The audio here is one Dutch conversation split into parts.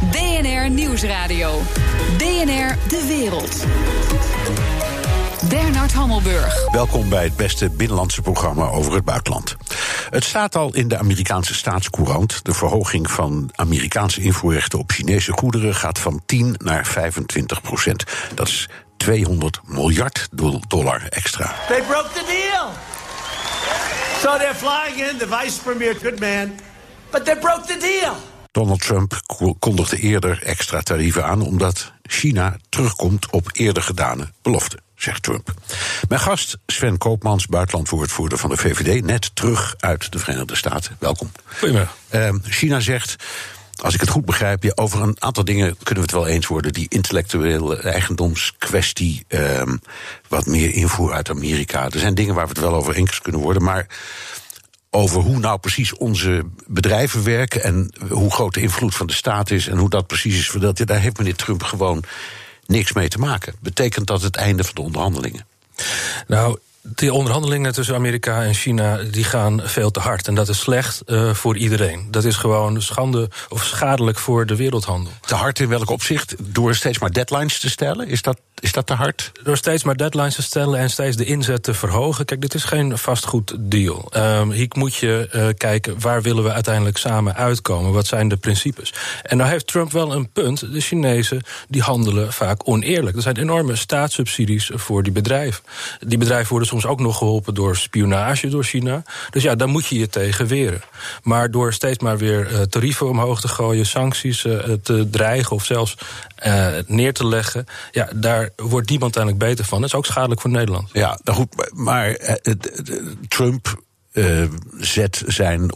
BNR Nieuwsradio. BNR De Wereld. Bernard Hammelburg. Welkom bij het beste binnenlandse programma over het buitenland. Het staat al in de Amerikaanse staatscourant. De verhoging van Amerikaanse invoerrechten op Chinese goederen gaat van 10 naar 25 procent. Dat is 200 miljard dollar extra. They broke the deal. So they're flying in, the vice premier, good man, but they broke the deal. Donald Trump kondigde eerder extra tarieven aan omdat China terugkomt op eerder gedane beloften, zegt Trump. Mijn gast Sven Koopmans, buitenlandwoordvoerder van de VVD, net terug uit de Verenigde Staten. Welkom. Goedemiddag. Uh, China zegt. Als ik het goed begrijp, ja, over een aantal dingen kunnen we het wel eens worden. Die intellectuele eigendomskwestie, uh, wat meer invoer uit Amerika. Er zijn dingen waar we het wel over eens kunnen worden. Maar over hoe nou precies onze bedrijven werken en hoe groot de invloed van de staat is en hoe dat precies is verdeeld, ja, daar heeft meneer Trump gewoon niks mee te maken. Betekent dat het einde van de onderhandelingen? Nou, die onderhandelingen tussen Amerika en China die gaan veel te hard. En dat is slecht uh, voor iedereen. Dat is gewoon schande of schadelijk voor de wereldhandel. Te hard in welk opzicht? Door steeds maar deadlines te stellen? Is dat, is dat te hard? Door steeds maar deadlines te stellen en steeds de inzet te verhogen. Kijk, dit is geen vastgoed deal. Um, hier moet je uh, kijken waar willen we uiteindelijk samen uitkomen. Wat zijn de principes? En nou heeft Trump wel een punt. De Chinezen die handelen vaak oneerlijk. Er zijn enorme staatssubsidies voor die bedrijven. Die bedrijven worden soms ook nog geholpen door spionage door China. Dus ja, daar moet je je tegen weren. Maar door steeds maar weer uh, tarieven omhoog te gooien, sancties uh, te dreigen of zelfs neer te leggen, ja, daar wordt niemand uiteindelijk beter van. Dat is ook schadelijk voor Nederland. Ja, nou goed, maar Trump uh, zet zijn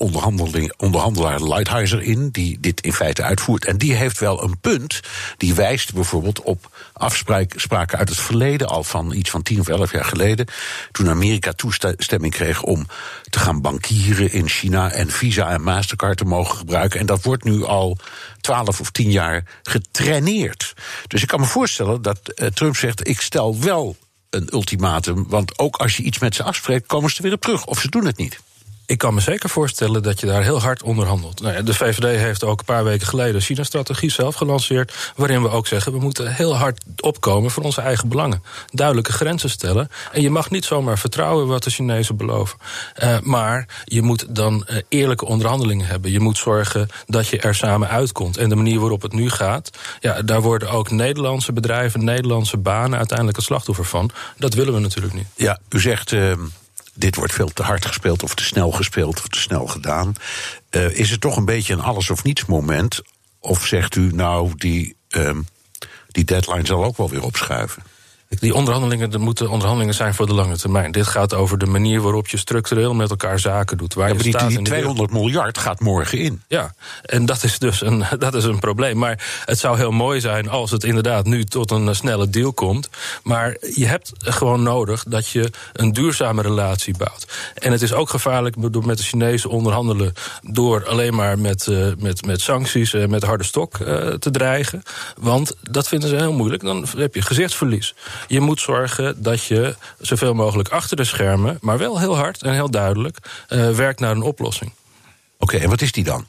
onderhandelaar Lighthizer in, die dit in feite uitvoert. En die heeft wel een punt. Die wijst bijvoorbeeld op afspraken uit het verleden, al van iets van 10 of 11 jaar geleden. Toen Amerika toestemming kreeg om te gaan bankieren in China en Visa en Mastercard te mogen gebruiken. En dat wordt nu al 12 of 10 jaar getraineerd. Dus ik kan me voorstellen dat uh, Trump zegt: ik stel wel een ultimatum. Want ook als je iets met ze afspreekt, komen ze er weer op terug. Of ze doen het niet. Ik kan me zeker voorstellen dat je daar heel hard onderhandelt. Nou ja, de VVD heeft ook een paar weken geleden China-strategie zelf gelanceerd. Waarin we ook zeggen: we moeten heel hard opkomen voor onze eigen belangen. Duidelijke grenzen stellen. En je mag niet zomaar vertrouwen wat de Chinezen beloven. Uh, maar je moet dan uh, eerlijke onderhandelingen hebben. Je moet zorgen dat je er samen uitkomt. En de manier waarop het nu gaat, ja, daar worden ook Nederlandse bedrijven, Nederlandse banen uiteindelijk het slachtoffer van. Dat willen we natuurlijk niet. Ja, u zegt. Uh dit wordt veel te hard gespeeld of te snel gespeeld of te snel gedaan. Uh, is het toch een beetje een alles of niets moment? Of zegt u nou, die, um, die deadline zal ook wel weer opschuiven? Die onderhandelingen dat moeten onderhandelingen zijn voor de lange termijn. Dit gaat over de manier waarop je structureel met elkaar zaken doet. Waar ja, je die, staat die 200 miljard gaat morgen in. Ja, en dat is dus een, dat is een probleem. Maar het zou heel mooi zijn als het inderdaad nu tot een snelle deal komt. Maar je hebt gewoon nodig dat je een duurzame relatie bouwt. En het is ook gevaarlijk door met de Chinezen onderhandelen... door alleen maar met, uh, met, met sancties, uh, met harde stok uh, te dreigen. Want dat vinden ze heel moeilijk. Dan heb je gezichtsverlies. Je moet zorgen dat je zoveel mogelijk achter de schermen, maar wel heel hard en heel duidelijk, uh, werkt naar een oplossing. Oké, en wat is die dan?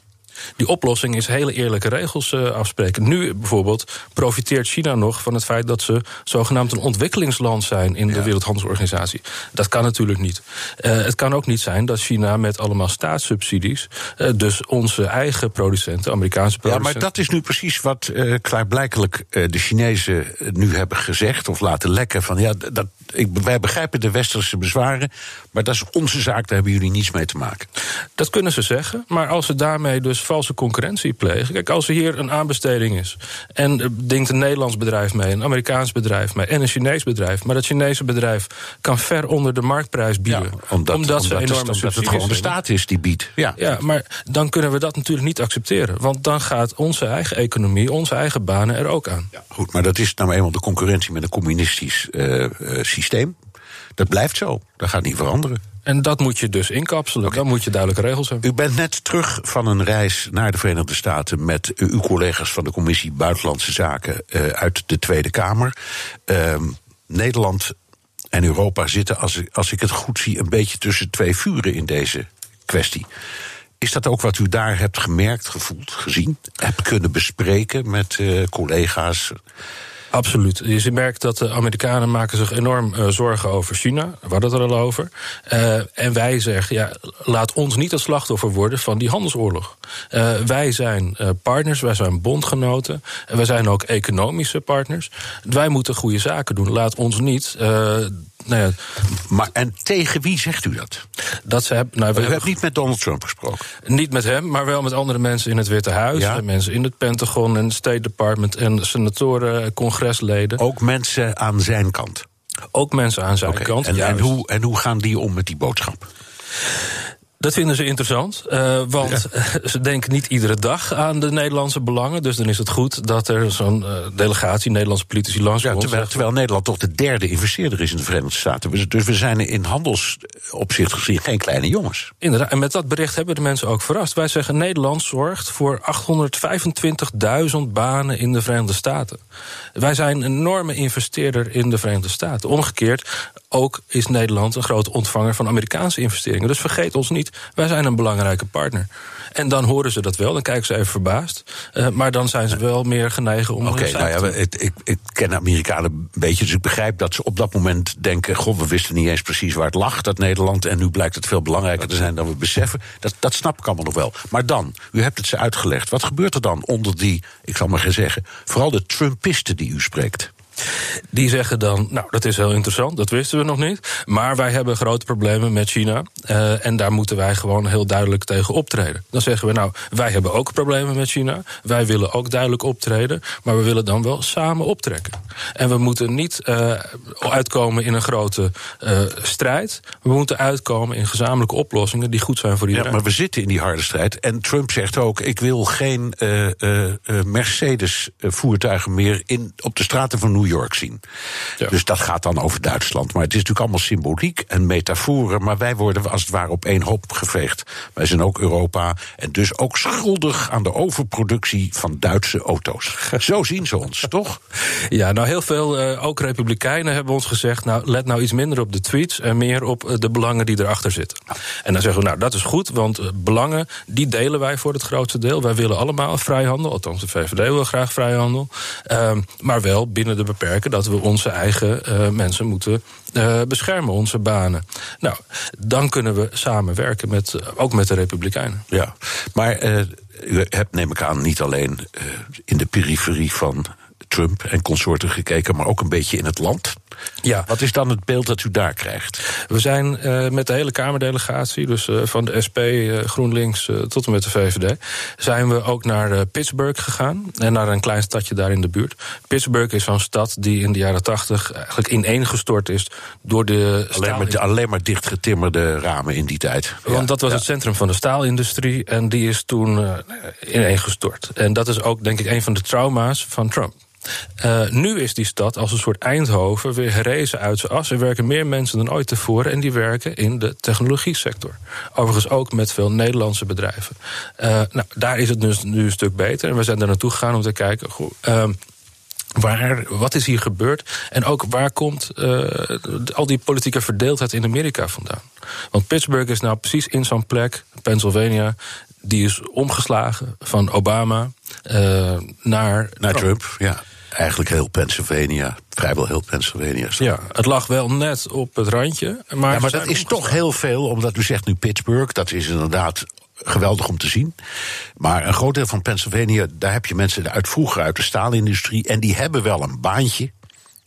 Die oplossing is hele eerlijke regels uh, afspreken. Nu bijvoorbeeld profiteert China nog van het feit dat ze zogenaamd een ontwikkelingsland zijn in de ja. Wereldhandelsorganisatie. Dat kan natuurlijk niet. Uh, het kan ook niet zijn dat China met allemaal staatssubsidies, uh, dus onze eigen producenten, Amerikaanse producenten. Ja, maar dat is nu precies wat klaarblijkelijk de Chinezen nu hebben gezegd of laten lekken. Van ja, dat, ik, wij begrijpen de westerse bezwaren, maar dat is onze zaak, daar hebben jullie niets mee te maken. Dat kunnen ze zeggen, maar als ze daarmee dus valse concurrentie plegen. Kijk, als er hier een aanbesteding is en er denkt een Nederlands bedrijf mee, een Amerikaans bedrijf mee en een Chinees bedrijf, maar dat Chinese bedrijf kan ver onder de marktprijs bieden, ja, omdat, omdat, ze omdat enorme omdat het gewoon de staat is die biedt. Ja. ja, maar dan kunnen we dat natuurlijk niet accepteren, want dan gaat onze eigen economie, onze eigen banen er ook aan. Ja, goed, maar dat is nou eenmaal de concurrentie met een communistisch uh, uh, systeem. Dat blijft zo, dat gaat niet veranderen. En dat moet je dus inkapselen. Okay. Dan moet je duidelijke regels hebben. U bent net terug van een reis naar de Verenigde Staten met uw collega's van de Commissie Buitenlandse Zaken uh, uit de Tweede Kamer. Uh, Nederland en Europa zitten, als ik, als ik het goed zie, een beetje tussen twee vuren in deze kwestie. Is dat ook wat u daar hebt gemerkt, gevoeld, gezien? Hebt kunnen bespreken met uh, collega's? Absoluut. Je merkt dat de Amerikanen maken zich enorm uh, zorgen over China. We hadden het er al over. Uh, en wij zeggen, ja, laat ons niet het slachtoffer worden van die handelsoorlog. Uh, wij zijn partners, wij zijn bondgenoten. En wij zijn ook economische partners. Wij moeten goede zaken doen. Laat ons niet nou ja. Maar en tegen wie zegt u dat? dat ze hebben, nou, we u hebben niet met Donald Trump gesproken? Niet met hem, maar wel met andere mensen in het Witte Huis. Ja? Mensen in het Pentagon en het State Department en senatoren, congresleden. Ook mensen aan zijn kant? Ook mensen aan zijn okay. kant. En, en, hoe, en hoe gaan die om met die boodschap? Dat vinden ze interessant, uh, want ja. ze denken niet iedere dag aan de Nederlandse belangen. Dus dan is het goed dat er zo'n uh, delegatie Nederlandse politici langskomt. Ja, terwijl, terwijl, Nederland toch de derde investeerder is in de Verenigde Staten. Dus we zijn in handelsopzicht gezien geen kleine jongens. Inderdaad, en met dat bericht hebben de mensen ook verrast. Wij zeggen Nederland zorgt voor 825.000 banen in de Verenigde Staten. Wij zijn een enorme investeerder in de Verenigde Staten. Omgekeerd, ook is Nederland een grote ontvanger van Amerikaanse investeringen. Dus vergeet ons niet, wij zijn een belangrijke partner. En dan horen ze dat wel, dan kijken ze even verbaasd. Uh, maar dan zijn ze wel meer genegen om. Oké, okay, nou ja, ik, ik, ik, ken Amerikanen een beetje, dus ik begrijp dat ze op dat moment denken: Goh, we wisten niet eens precies waar het lag, dat Nederland. En nu blijkt het veel belangrijker te zijn dan we beseffen. Dat, dat snap ik allemaal nog wel. Maar dan, u hebt het ze uitgelegd. Wat gebeurt er dan onder die, ik zal maar gaan zeggen, vooral de Trumpisten die u spreekt? Die zeggen dan, nou, dat is heel interessant, dat wisten we nog niet. Maar wij hebben grote problemen met China. Uh, en daar moeten wij gewoon heel duidelijk tegen optreden. Dan zeggen we, nou, wij hebben ook problemen met China. Wij willen ook duidelijk optreden. Maar we willen dan wel samen optrekken. En we moeten niet uh, uitkomen in een grote uh, strijd. We moeten uitkomen in gezamenlijke oplossingen die goed zijn voor iedereen. Ja, maar we zitten in die harde strijd. En Trump zegt ook, ik wil geen Mercedes-voertuigen meer in, op de straten van New New York zien. Ja. Dus dat gaat dan over Duitsland. Maar het is natuurlijk allemaal symboliek en metaforen. Maar wij worden als het ware op één hoop geveegd. Wij zijn ook Europa en dus ook schuldig aan de overproductie van Duitse auto's. Zo zien ze ons, toch? Ja, nou heel veel, uh, ook Republikeinen hebben ons gezegd... nou, let nou iets minder op de tweets en meer op uh, de belangen die erachter zitten. En dan zeggen we, nou, dat is goed, want uh, belangen... die delen wij voor het grootste deel. Wij willen allemaal vrijhandel, althans de VVD wil graag vrijhandel. Ehm, maar wel binnen de dat we onze eigen uh, mensen moeten uh, beschermen, onze banen. Nou, dan kunnen we samenwerken, met, uh, ook met de Republikeinen. Ja, maar u hebt, neem ik aan, niet alleen in de periferie van Trump en consorten gekeken, maar ook een beetje in het land. Ja. Wat is dan het beeld dat u daar krijgt? We zijn uh, met de hele Kamerdelegatie, dus uh, van de SP, uh, GroenLinks tot en met de VVD, zijn we ook naar Pittsburgh gegaan en naar een klein stadje daar in de buurt. Pittsburgh is zo'n stad die in de jaren tachtig eigenlijk ineengestort is door de. Alleen maar, alleen maar dichtgetimmerde ramen in die tijd. Want ja, dat was ja. het centrum van de staalindustrie en die is toen ineengestort. En dat is ook, denk ik, een van de trauma's van Trump. Uh, nu is die stad als een soort Eindhoven weer gerezen uit zijn as. Er werken meer mensen dan ooit tevoren en die werken in de technologie sector. Overigens ook met veel Nederlandse bedrijven. Uh, nou, daar is het dus nu een stuk beter. En we zijn daar naartoe gegaan om te kijken. Uh, Waar, wat is hier gebeurd? En ook waar komt uh, al die politieke verdeeldheid in Amerika vandaan? Want Pittsburgh is nou precies in zo'n plek, Pennsylvania, die is omgeslagen van Obama naar, naar Trump. Ja eigenlijk heel Pennsylvania, vrijwel heel Pennsylvania. Ja, het lag wel net op het randje. Maar, ja, maar dat is toch heel veel, omdat u zegt nu Pittsburgh, dat is inderdaad geweldig om te zien. Maar een groot deel van Pennsylvania, daar heb je mensen uit vroeger uit de staalindustrie. En die hebben wel een baantje,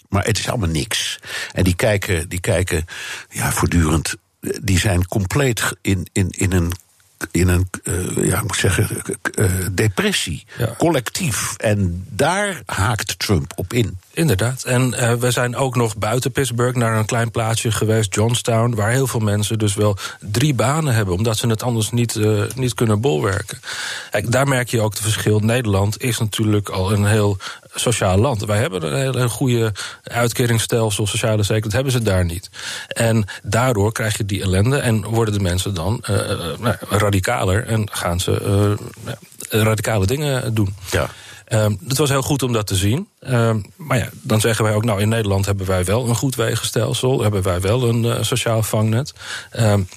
maar het is allemaal niks. En die kijken, die kijken ja, voortdurend. Die zijn compleet in, in, in een in een, uh, ja, moet zeggen, uh, depressie. Ja. Collectief. En daar haakt Trump op in. Inderdaad. En uh, we zijn ook nog buiten Pittsburgh naar een klein plaatsje geweest, Johnstown, waar heel veel mensen dus wel drie banen hebben, omdat ze het anders niet, niet kunnen bolwerken. Kijk, daar merk je ook het verschil. Nederland is natuurlijk al een heel sociaal land. Wij hebben een hele goede uitkeringsstelsel, sociale zekerheid, dat hebben ze daar niet. En daardoor krijg je die ellende en worden de mensen dan uh, nou, radicaler en gaan ze radicale dingen doen. Ja. Um, het was heel goed om dat te zien. Um, maar ja, dan zeggen wij ook, nou in Nederland hebben wij wel een goed wegenstelsel, hebben wij wel een uh, sociaal vangnet. Um,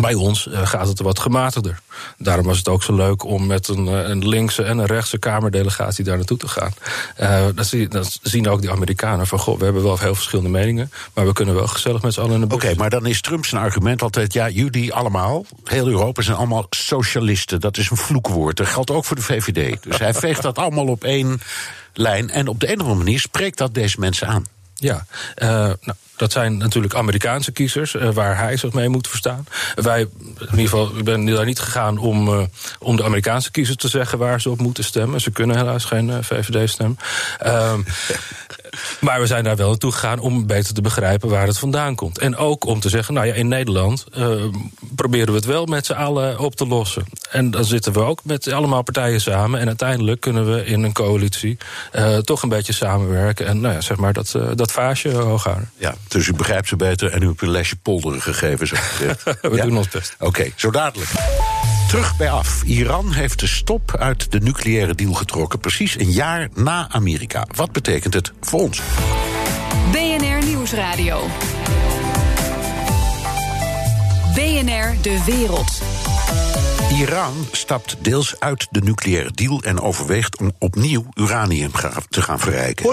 Bij ons uh, gaat het wat gematigder. Daarom was het ook zo leuk om met een, uh, een linkse en een rechtse Kamerdelegatie daar naartoe te gaan. Uh, dat, zien, dat, zien, ook die Amerikanen van: goh, we hebben wel heel verschillende meningen, maar we kunnen wel gezellig met z'n allen in de bus. Oké, maar dan is Trump zijn argument altijd: ja, jullie allemaal, heel Europa, zijn allemaal socialisten. Dat is een vloekwoord. Dat geldt ook voor de VVD. Dus hij veegt dat allemaal op één lijn. En op de een of andere manier spreekt dat deze mensen aan. Ja, nou, dat zijn natuurlijk Amerikaanse kiezers, uh, waar hij zich mee moet verstaan. Wij, in ieder geval, ik ben daar niet gegaan om, uh, om de Amerikaanse kiezers te zeggen waar ze op moeten stemmen. Ze kunnen helaas geen VVD stemmen. maar we zijn daar wel naartoe gegaan om beter te begrijpen waar het vandaan komt. En ook om te zeggen, nou ja, in Nederland proberen we het wel met z'n allen op te lossen. En dan zitten we ook met allemaal partijen samen. En uiteindelijk kunnen we in een coalitie toch een beetje samenwerken. En nou ja, zeg maar dat, dat vaasje hoog houden. Ja, dus u begrijpt ze beter en u hebt een lesje polderen gegeven. Zo We ja? doen ons best. Oké, okay, zo dadelijk. Terug bij af. Iran heeft de stop uit de nucleaire deal getrokken. Precies een jaar na Amerika. Wat betekent het voor ons? BNR Nieuwsradio. BNR De Wereld. Iran stapt deels uit de nucleaire deal en overweegt om opnieuw uranium te gaan verrijken.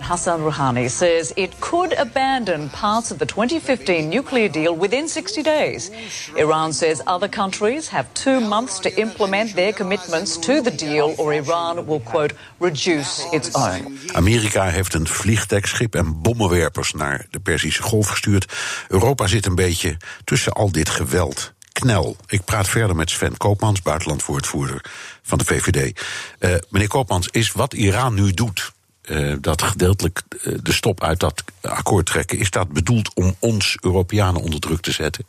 Hassan Rouhani says it could abandon parts of the 2015 nuclear deal within 60 days. Iran says other countries have two months to implement their commitments to the deal, or Iran will, quote, reduce its own. Amerika heeft een vliegdekschip en bommenwerpers naar de Perzische Golf gestuurd. Europa zit een beetje tussen al dit geweld. Knel. Ik praat verder met Sven Koopmans, buitenlandwoordvoerder van de VVD. Uh, meneer Koopmans, is wat Iran nu doet, uh, dat gedeeltelijk uh, de stop uit dat akkoord trekken, is dat bedoeld om ons Europeanen onder druk te zetten?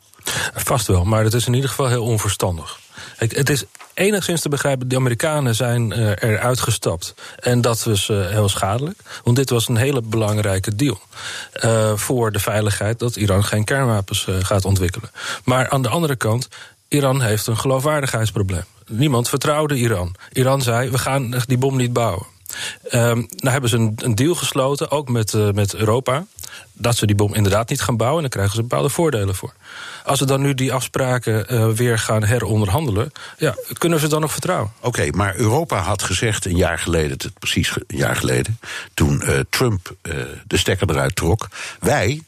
Vast wel, maar het is in ieder geval heel onverstandig. Het is enigszins te begrijpen, de Amerikanen zijn uh, eruit gestapt. En dat was uh, heel schadelijk. Want dit was een hele belangrijke deal. Uh, voor de veiligheid dat Iran geen kernwapens gaat ontwikkelen. Maar aan de andere kant, Iran heeft een geloofwaardigheidsprobleem. Niemand vertrouwde Iran. Iran zei, we gaan die bom niet bouwen. Um, nou hebben ze een, een deal gesloten, ook met, uh, met Europa. Dat ze die bom inderdaad niet gaan bouwen. En dan krijgen ze bepaalde voordelen voor. Als we dan nu die afspraken uh, weer gaan heronderhandelen. Ja, kunnen we ze dan nog vertrouwen? Oké, okay, maar Europa had gezegd een jaar geleden, precies een jaar geleden. toen uh, Trump de stekker eruit trok. Wij,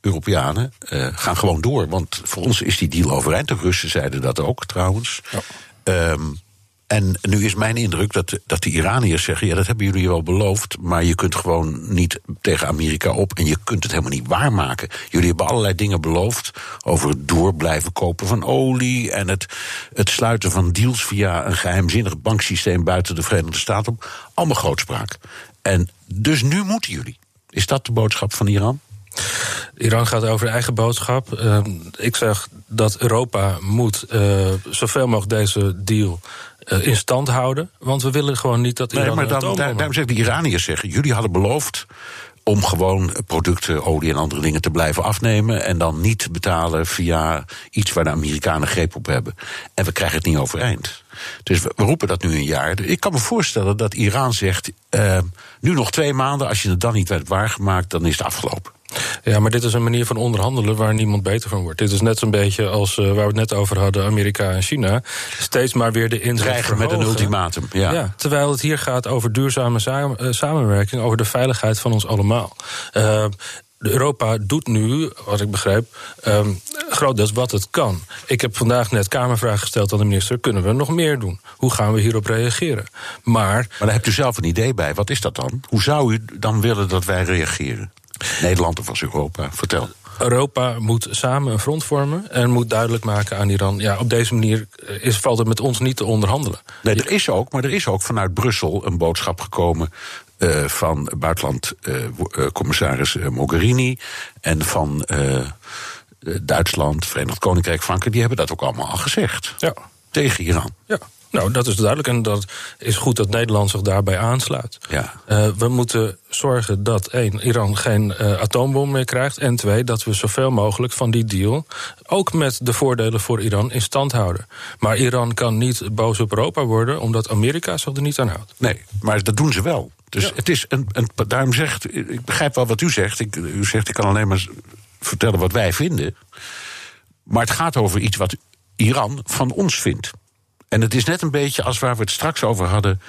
Europeanen gaan gewoon door. Want voor ons is die deal overeind. De Russen zeiden dat ook trouwens. Ja. Um, en nu is mijn indruk dat, dat de Iraniërs zeggen: ja, dat hebben jullie wel beloofd, maar je kunt gewoon niet tegen Amerika op en je kunt het helemaal niet waarmaken. Jullie hebben allerlei dingen beloofd over het door kopen van olie en het, het sluiten van deals via een geheimzinnig banksysteem buiten de Verenigde Staten. Allemaal grootspraak. En dus nu moeten jullie. Is dat de boodschap van Iran? Iran gaat over eigen boodschap. Uh, ik zeg dat Europa moet uh, zoveel mogelijk deze deal uh, in stand houden. Want we willen gewoon niet dat Iran. Nee, maar dan, daar, daarom zeggen de Iraniërs zeggen: jullie hadden beloofd om gewoon producten, olie en andere dingen te blijven afnemen. En dan niet betalen via iets waar de Amerikanen greep op hebben. En we krijgen het niet overeind. Dus we, we roepen dat nu een jaar. Ik kan me voorstellen dat Iran zegt: uh, nu nog twee maanden, als je het dan niet werd waargemaakt, dan is het afgelopen. Ja, maar dit is een manier van onderhandelen waar niemand beter van wordt. Dit is net zo'n beetje als uh, waar we het net over hadden, Amerika en China. Steeds maar weer de inzet met een ultimatum, ja. ja. Terwijl het hier gaat over duurzame samen, uh, samenwerking, over de veiligheid van ons allemaal. Uh, Europa doet nu, wat ik begrijp, um, grotendeels wat het kan. Ik heb vandaag net Kamervraag gesteld aan de minister: kunnen we nog meer doen? Hoe gaan we hierop reageren? Maar. Maar daar hebt u zelf een idee bij. Wat is dat dan? Hoe zou u dan willen dat wij reageren? Nederland of als Europa? Vertel. Europa moet samen een front vormen en moet duidelijk maken aan Iran... ja, op deze manier is, valt het met ons niet te onderhandelen. Nee, er is ook, maar er is ook vanuit Brussel een boodschap gekomen... Uh, van buitenlandcommissaris uh, uh, Mogherini en van Duitsland, Verenigd Koninkrijk, Frankrijk... die hebben dat ook allemaal al gezegd. Ja. Tegen Iran. Ja. Nou, dat is duidelijk en dat is goed dat Nederland zich daarbij aansluit. Ja. Uh, we moeten zorgen dat één, Iran geen uh, atoombom meer krijgt. En twee, dat we zoveel mogelijk van die deal, ook met de voordelen voor Iran, in stand houden. Maar Iran kan niet boos op Europa worden, omdat Amerika zich er niet aan houdt. Nee, maar dat doen ze wel. Dus ja. het is een, een, daarom zegt, ik begrijp wel wat u zegt. Ik, u zegt, ik kan alleen maar vertellen wat wij vinden. Maar het gaat over iets wat Iran van ons vindt. En het is net een beetje als waar we het straks over hadden.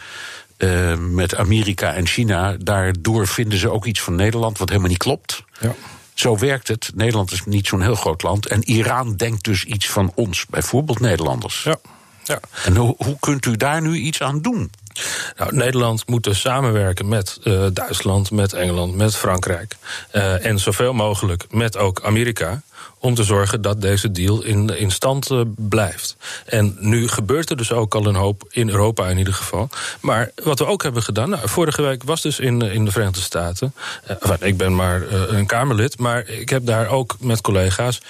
Uh, met Amerika en China. Daardoor vinden ze ook iets van Nederland wat helemaal niet klopt. Ja. Zo werkt het. Nederland is niet zo'n heel groot land. En Iran denkt dus iets van ons, bijvoorbeeld Nederlanders. Ja. Ja. En hoe, hoe kunt u daar nu iets aan doen? Nou, Nederland moet dus samenwerken met uh, Duitsland, met Engeland, met Frankrijk. Uh, en zoveel mogelijk met ook Amerika om te zorgen dat deze deal in, stand uh, blijft. En nu gebeurt er dus ook al een hoop, in Europa in ieder geval. Maar wat we ook hebben gedaan... Nou, vorige week was dus in, in de Verenigde Staten... Enfin, ik ben maar een Kamerlid, maar ik heb daar ook met collega's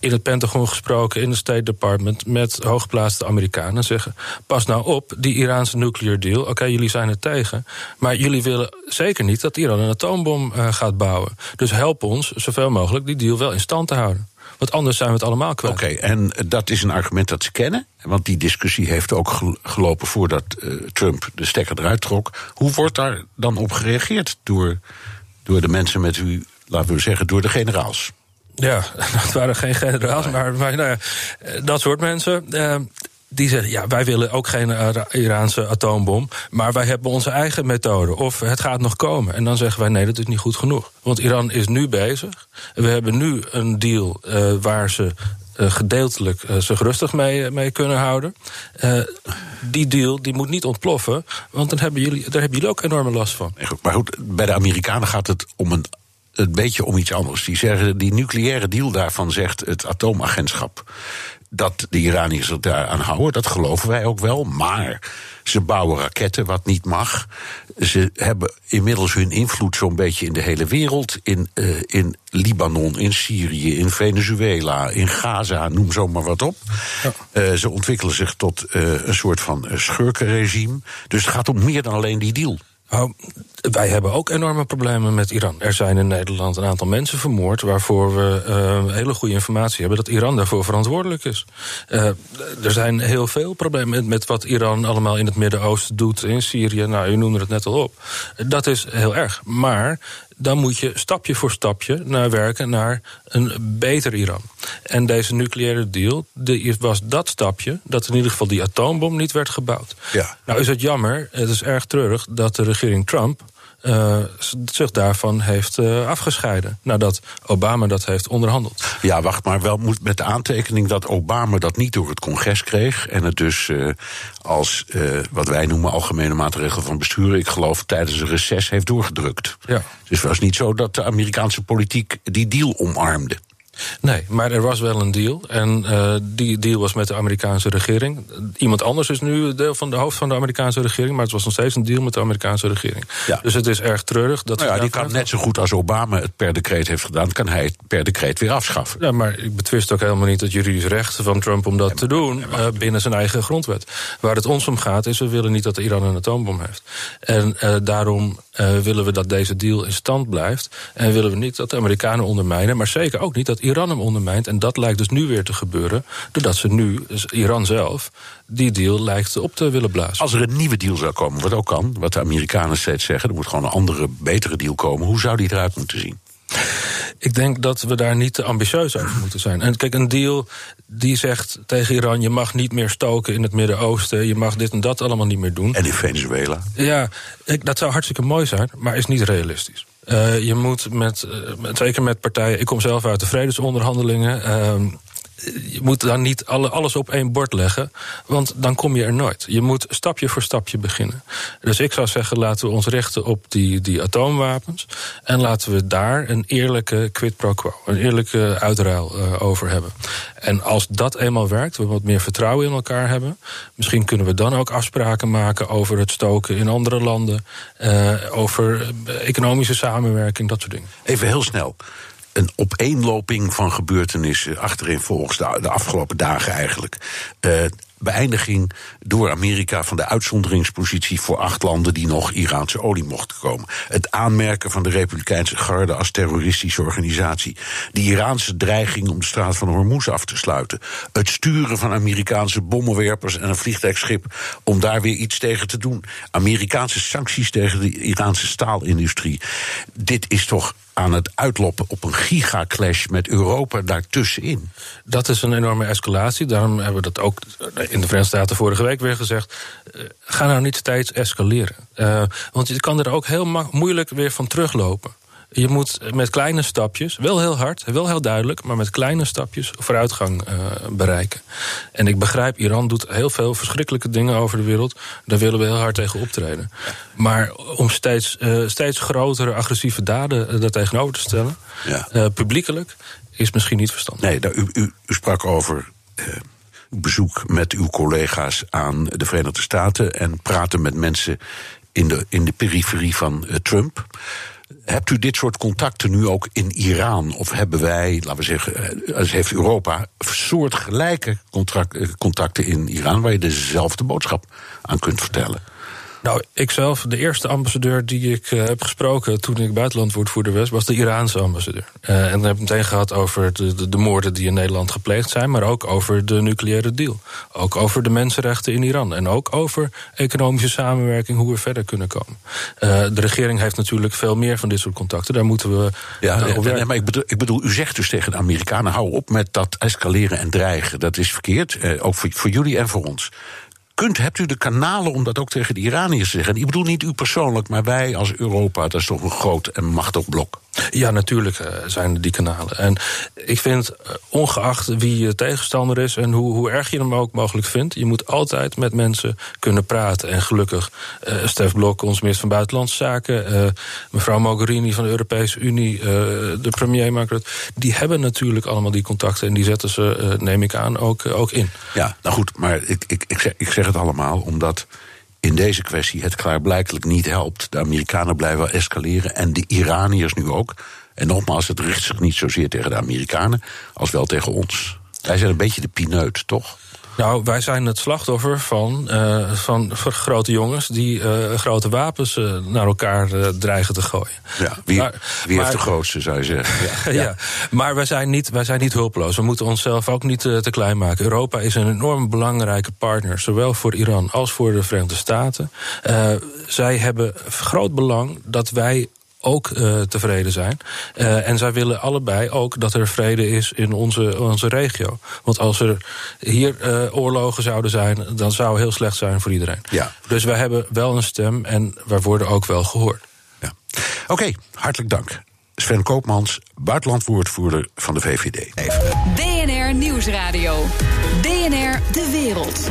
in het Pentagon gesproken, in het State Department... met hooggeplaatste Amerikanen zeggen... pas nou op, die Iraanse nuclear deal... oké, jullie zijn er tegen... maar jullie willen zeker niet dat Iran een atoombom uh, gaat bouwen. Dus help ons zoveel mogelijk die deal wel in stand te houden. Want anders zijn we het allemaal kwijt. Oké, en dat is een argument dat ze kennen. Want die discussie heeft ook gelopen voordat uh, Trump de stekker eruit trok. Hoe wordt daar dan op gereageerd door, door de mensen met u, laten we zeggen, door de generaals? Ja, dat waren geen generaals, maar, maar nou ja, dat soort mensen. Uh, die zeggen, ja, wij willen ook geen Iraanse atoombom... maar wij hebben onze eigen methode, of het gaat nog komen. En dan zeggen wij, nee, dat is niet goed genoeg. Want Iran is nu bezig. We hebben nu een deal uh, waar ze uh, gedeeltelijk uh, zich rustig mee, mee kunnen houden. Uh, die deal die moet niet ontploffen, want dan hebben jullie, daar hebben jullie ook enorme last van. Maar goed, bij de Amerikanen gaat het om een een beetje om iets anders. Die zeggen, die nucleaire deal daarvan zegt het atoomagentschap dat de Iraniërs het daar aan houden, dat geloven wij ook wel. Maar ze bouwen raketten, wat niet mag. Ze hebben inmiddels hun invloed zo'n beetje in de hele wereld. In, uh, in Libanon, in Syrië, in Venezuela, in Gaza, noem zo maar wat op. Ja. Uh, ze ontwikkelen zich tot uh, een soort van schurkenregime. Dus het gaat om meer dan alleen die deal. Wij hebben ook enorme problemen met Iran. Er zijn in Nederland een aantal mensen vermoord... waarvoor we uh, hele goede informatie hebben dat Iran daarvoor verantwoordelijk is. Uh, er zijn heel veel problemen met wat Iran allemaal in het Midden-Oosten doet... in Syrië, nou, u noemde het net al op. Dat is heel erg. Maar dan moet je stapje voor stapje naar werken naar een beter Iran. En deze nucleaire deal de, was dat stapje dat in ieder geval die atoombom niet werd gebouwd. Ja. Nou is het jammer, het is erg treurig dat de regering Trump uh, zich daarvan heeft uh, afgescheiden. Nadat Obama dat heeft onderhandeld. Ja, wacht maar. Wel moet met de aantekening dat Obama dat niet door het congres kreeg. En het dus uh, als wat wij noemen algemene maatregelen van bestuur. Ik geloof tijdens een reces heeft doorgedrukt. Ja. Dus het was niet zo dat de Amerikaanse politiek die deal omarmde. Nee, maar er was wel een deal. En uh, die deal was met de Amerikaanse regering. Iemand anders is nu deel van de hoofd van de Amerikaanse regering. Maar het was nog steeds een deal met de Amerikaanse regering. Ja. Dus het is erg treurig. Dat nou ja, die kan net zo goed als Obama het per decreet heeft gedaan... kan hij het per decreet weer afschaffen. Ja, maar ik betwist ook helemaal niet het juridisch recht van Trump... om dat ja, te doen uh, binnen zijn eigen grondwet. Waar het ons om gaat is, we willen niet dat Iran een atoombom heeft. En uh, daarom willen we dat deze deal in stand blijft. En willen we niet dat de Amerikanen ondermijnen... maar zeker ook niet dat Iran hem ondermijnt. En dat lijkt dus nu weer te gebeuren... doordat ze nu, dus Iran zelf, die deal lijkt op te willen blazen. Als er een nieuwe deal zou komen, wat ook kan... wat de Amerikanen steeds zeggen, er moet gewoon een andere, betere deal komen... hoe zou die eruit moeten zien? Ik denk dat we daar niet te ambitieus over moeten zijn. En kijk, een deal die zegt tegen Iran: je mag niet meer stoken in het Midden-Oosten, je mag dit en dat allemaal niet meer doen. En in Venezuela? Ja, ik, dat zou hartstikke mooi zijn, maar is niet realistisch. Uh, je moet met, uh, zeker met partijen. Ik kom zelf uit de vredesonderhandelingen. Je moet dan niet alle, alles op één bord leggen, want dan kom je er nooit. Je moet stapje voor stapje beginnen. Dus ik zou zeggen, laten we ons richten op die, die atoomwapens... en laten we daar een eerlijke quid pro quo, een eerlijke uitruil uh, over hebben. En als dat eenmaal werkt, we wat meer vertrouwen in elkaar hebben... misschien kunnen we dan ook afspraken maken over het stoken in andere landen... Uh, over economische samenwerking, dat soort dingen. Even heel snel een opeenloping van gebeurtenissen achterin volgens de, de afgelopen dagen eigenlijk. Beëindiging door Amerika van de uitzonderingspositie voor acht landen die nog Iraanse olie mochten komen. Het aanmerken van de Republikeinse Garde als terroristische organisatie. De Iraanse dreiging om de straat van Hormuz af te sluiten. Het sturen van Amerikaanse bommenwerpers en een vliegtuigschip om daar weer iets tegen te doen. Amerikaanse sancties tegen de Iraanse staalindustrie. Dit is toch aan het uitloppen op een gigaclash met Europa daartussenin. Dat is een enorme escalatie. Daarom hebben we dat ook in de Verenigde Staten vorige week weer gezegd. Uh, ga nou niet steeds escaleren. Uh, want je kan er ook heel moeilijk weer van teruglopen. Je moet met kleine stapjes, wel heel hard, wel heel duidelijk, maar met kleine stapjes vooruitgang uh, bereiken. En ik begrijp, Iran doet heel veel verschrikkelijke dingen over de wereld. Daar willen we heel hard tegen optreden. Maar om steeds, steeds grotere agressieve daden daar tegenover te stellen, ja. publiekelijk, is misschien niet verstandig. Nee, nou, u, u, u sprak over bezoek met uw collega's aan de Verenigde Staten en praten met mensen in de, in de periferie van Trump. Hebt u dit soort contacten nu ook in Iran? Of hebben wij, laten we zeggen, als heeft Europa soortgelijke contacten in Iran waar je dezelfde boodschap aan kunt vertellen? Nou, ikzelf, de eerste ambassadeur die ik uh, heb gesproken toen ik buitenlandwoordvoerder was, was de Iraanse ambassadeur. Uh, en dan heb ik meteen gehad over de, de, de, moorden die in Nederland gepleegd zijn, maar ook over de nucleaire deal. Ook over de mensenrechten in Iran. En ook over economische samenwerking, hoe we verder kunnen komen. Uh, de regering heeft natuurlijk veel meer van dit soort contacten. Daar moeten we. Ja, nee, maar ik bedoel, ik bedoel, u zegt dus tegen de Amerikanen: hou op met dat escaleren en dreigen. Dat is verkeerd, ook voor, voor jullie en voor ons kunt, hebt u de kanalen om dat ook tegen de Iraniërs te zeggen? Ik bedoel niet u persoonlijk, maar wij als Europa, dat is toch een groot en machtig blok. Ja, natuurlijk uh, zijn er die kanalen. En ik vind, uh, ongeacht wie je tegenstander is en hoe, hoe erg je hem ook mogelijk vindt, je moet altijd met mensen kunnen praten. En gelukkig, uh, Stef Blok, ons minister van Buitenlandse Zaken, mevrouw Mogherini van de Europese Unie, de premier die hebben natuurlijk allemaal die contacten en die zetten ze, neem ik aan, ook, ook in. Ja, nou goed, maar ik, ik, ik, zeg, ik zeg het allemaal omdat in deze kwestie het klaarblijkelijk niet helpt. De Amerikanen blijven escaleren en de Iraniërs nu ook. En nogmaals, het richt zich niet zozeer tegen de Amerikanen als wel tegen ons. Wij zijn een beetje de pineut, toch? Nou, wij zijn het slachtoffer van, uh, van grote jongens die uh, grote wapens uh, naar elkaar dreigen te gooien. Ja, wie, maar, wie maar, heeft de grootste, zou je zeggen? Ja, ja. ja, maar wij zijn, niet, wij zijn niet hulpeloos. We moeten onszelf ook niet te klein maken. Europa is een enorm belangrijke partner, zowel voor Iran als voor de Verenigde Staten. zij hebben groot belang dat wij ook uh, tevreden zijn. Uh, en zij willen allebei ook dat er vrede is in onze, onze regio. Want als er hier uh, oorlogen zouden zijn, dan zou het heel slecht zijn voor iedereen. Ja. Dus wij hebben wel een stem en wij worden ook wel gehoord. Ja. Oké, okay, hartelijk dank. Sven Koopmans, buitenlandwoordvoerder van de VVD. Even. DNR Nieuwsradio. DNR De Wereld.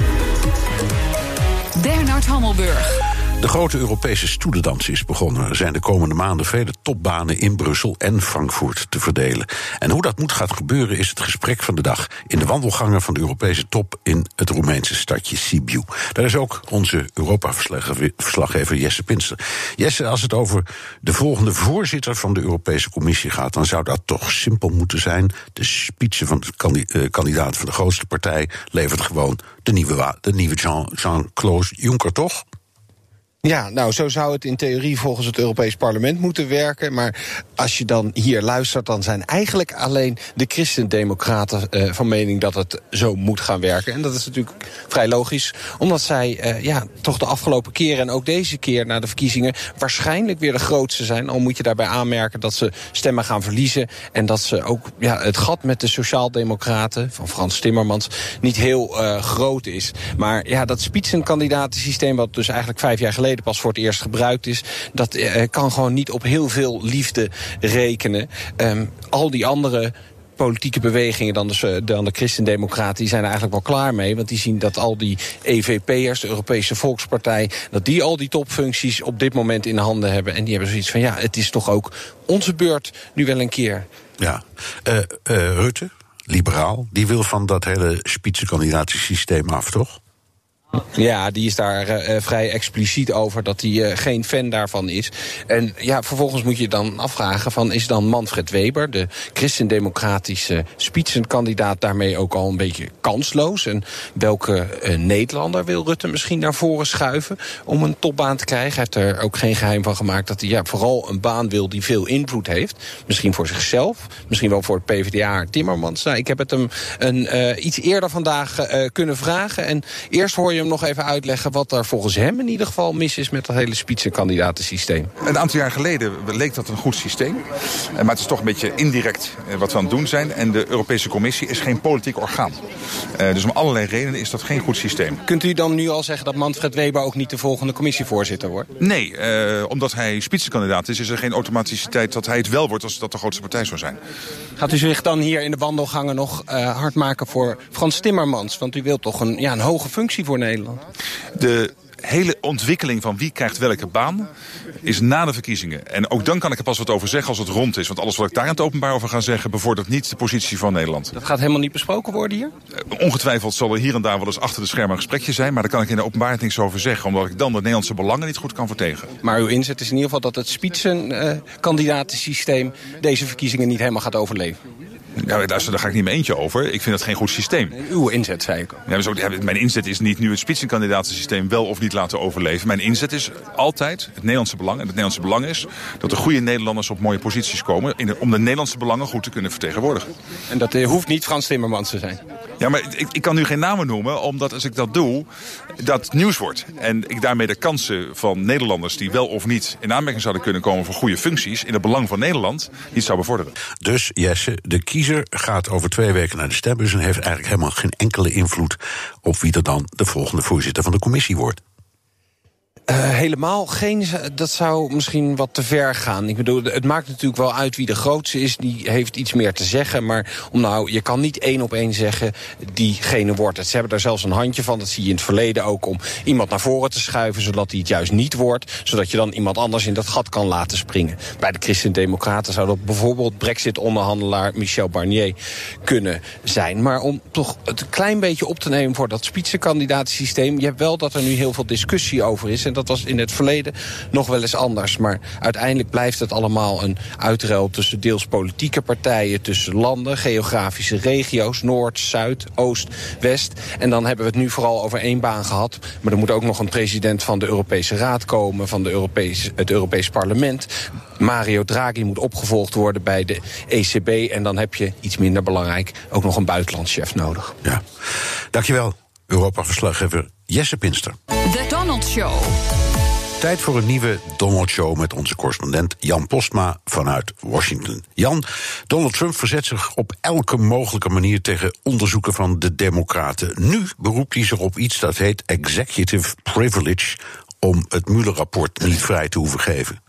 Bernard Hammelburg. De grote Europese stoelendans is begonnen. Er zijn de komende maanden vele topbanen in Brussel en Frankfurt te verdelen. En hoe dat moet gaan gebeuren is het gesprek van de dag in de wandelgangen van de Europese top in het Roemeense stadje Sibiu. Daar is ook onze Europa-verslaggever Jesse Pinster. Jesse, als het over de volgende voorzitter van de Europese Commissie gaat, dan zou dat toch simpel moeten zijn. De speech van de eh, kandidaat van de grootste partij levert gewoon de nieuwe, de nieuwe Jean-Claude Juncker, toch? Ja, nou, zo zou het in theorie volgens het Europees Parlement moeten werken. Maar als je dan hier luistert, dan zijn eigenlijk alleen de christendemocraten uh, van mening dat het zo moet gaan werken. En dat is natuurlijk vrij logisch, omdat zij uh, ja, toch de afgelopen keren en ook deze keer na de verkiezingen waarschijnlijk weer de grootste zijn. Al moet je daarbij aanmerken dat ze stemmen gaan verliezen. En dat ze ook ja, het gat met de sociaaldemocraten van Frans Timmermans niet heel uh, groot is. Maar ja, dat spitsenkandidatensysteem, wat dus eigenlijk vijf jaar geleden pas voor het eerst gebruikt is. Dat uh, kan gewoon niet op heel veel liefde rekenen. Um, al die andere politieke bewegingen dan de, dan de zijn er eigenlijk wel klaar mee. Want die zien dat al die EVP'ers, de Europese Volkspartij... dat die al die topfuncties op dit moment in handen hebben. En die hebben zoiets van, ja, het is toch ook onze beurt nu wel een keer. Ja, uh, uh, Rutte, liberaal, die wil van dat hele spitsenkandidatensysteem af, toch? Ja, die is daar uh, vrij expliciet over dat hij uh, geen fan daarvan is. En ja, vervolgens moet je dan afvragen van is dan Manfred Weber, de christendemocratische spitsenkandidaat, daarmee ook al een beetje kansloos? En welke Nederlander wil Rutte misschien naar voren schuiven om een topbaan te krijgen? Hij heeft er ook geen geheim van gemaakt dat hij ja, vooral een baan wil die veel invloed heeft. Misschien voor zichzelf, misschien wel voor het PvdA Timmermans. Nou, ik heb het hem een, iets eerder vandaag kunnen vragen. En eerst hoor je hem nog even uitleggen wat er volgens hem in ieder geval mis is met dat hele spitsenkandidatensysteem. Een aantal jaar geleden leek dat een goed systeem. Maar het is toch een beetje indirect wat we aan het doen zijn. En de Europese Commissie is geen politiek orgaan. Dus om allerlei redenen is dat geen goed systeem. Kunt u dan nu al zeggen dat Manfred Weber ook niet de volgende commissievoorzitter wordt? Nee, eh, omdat hij spitsenkandidaat is, is er geen automaticiteit dat hij het wel wordt als dat de grootste partij zou zijn. Gaat u zich dan hier in de wandelgangen nog uh, hard maken voor Frans Timmermans? Want u wilt toch een, ja, een hoge functie voor Nederland? De hele ontwikkeling van wie krijgt welke baan is na de verkiezingen. En ook dan kan ik er pas wat over zeggen als het rond is. Want alles wat ik daar in het openbaar over ga zeggen... bevordert niet de positie van Nederland. Dat gaat helemaal niet besproken worden hier? ongetwijfeld zal er hier en daar wel eens achter de schermen een gesprekje zijn... maar daar kan ik in de openbaarheid niks over zeggen... omdat ik dan de Nederlandse belangen niet goed kan vertegen. Maar uw inzet is in ieder geval dat het Spitsen-kandidatensysteem... Uh, deze verkiezingen niet helemaal gaat overleven. Ja, daar, ga ik niet mee eentje over. Ik vind dat geen goed systeem. Uw inzet, zei ik. Ja, dus ook, mijn inzet is niet nu het spitsenkandidatensysteem wel of niet laten overleven. Mijn inzet is altijd het Nederlandse belang. En het Nederlandse belang is dat er goede Nederlanders op mooie posities komen... om de Nederlandse belangen goed te kunnen vertegenwoordigen. En dat uh, hoeft niet Frans Timmermans te zijn? Ja, maar ik, ik, kan nu geen namen noemen, omdat als ik dat doe, dat nieuws wordt. En ik daarmee de kansen van Nederlanders die wel of niet in aanmerking zouden kunnen komen voor goede functies in het belang van Nederland niet zou bevorderen. Dus Jesse, de kiezer gaat over twee weken naar de stembus en heeft eigenlijk helemaal geen enkele invloed op wie er dan de volgende voorzitter van de commissie wordt. Uh, helemaal geen. Dat zou misschien wat te ver gaan. Ik bedoel, het maakt natuurlijk wel uit wie de grootste is. Die heeft iets meer te zeggen. Maar om nou, je kan niet één op één zeggen. diegene wordt het. Ze hebben daar zelfs een handje van. Dat zie je in het verleden ook. Om iemand naar voren te schuiven. zodat hij het juist niet wordt. Zodat je dan iemand anders in dat gat kan laten springen. Bij de Christen-Democraten zou dat bijvoorbeeld. Brexit-onderhandelaar Michel Barnier kunnen zijn. Maar om toch het klein beetje op te nemen voor dat spitsenkandidatensysteem. Je hebt wel dat er nu heel veel discussie over is. Dat was in het verleden nog wel eens anders. Maar uiteindelijk blijft het allemaal een uitruil tussen deels politieke partijen, tussen landen, geografische regio's, Noord, Zuid, Oost, West. En dan hebben we het nu vooral over één baan gehad. Maar er moet ook nog een president van de Europese Raad komen, van de Europese, het Europees Parlement. Mario Draghi moet opgevolgd worden bij de ECB. En dan heb je, iets minder belangrijk, ook nog een buitenlandschef nodig. Ja, dankjewel. Europa-verslaggever Jesse Pinster. The Donald Show. Tijd voor een nieuwe Donald Show met onze correspondent Jan Postma vanuit Washington. Jan, Donald Trump verzet zich op elke mogelijke manier tegen onderzoeken van de Democraten. Nu beroept hij zich op iets dat heet executive privilege om het Mueller-rapport niet vrij te hoeven geven.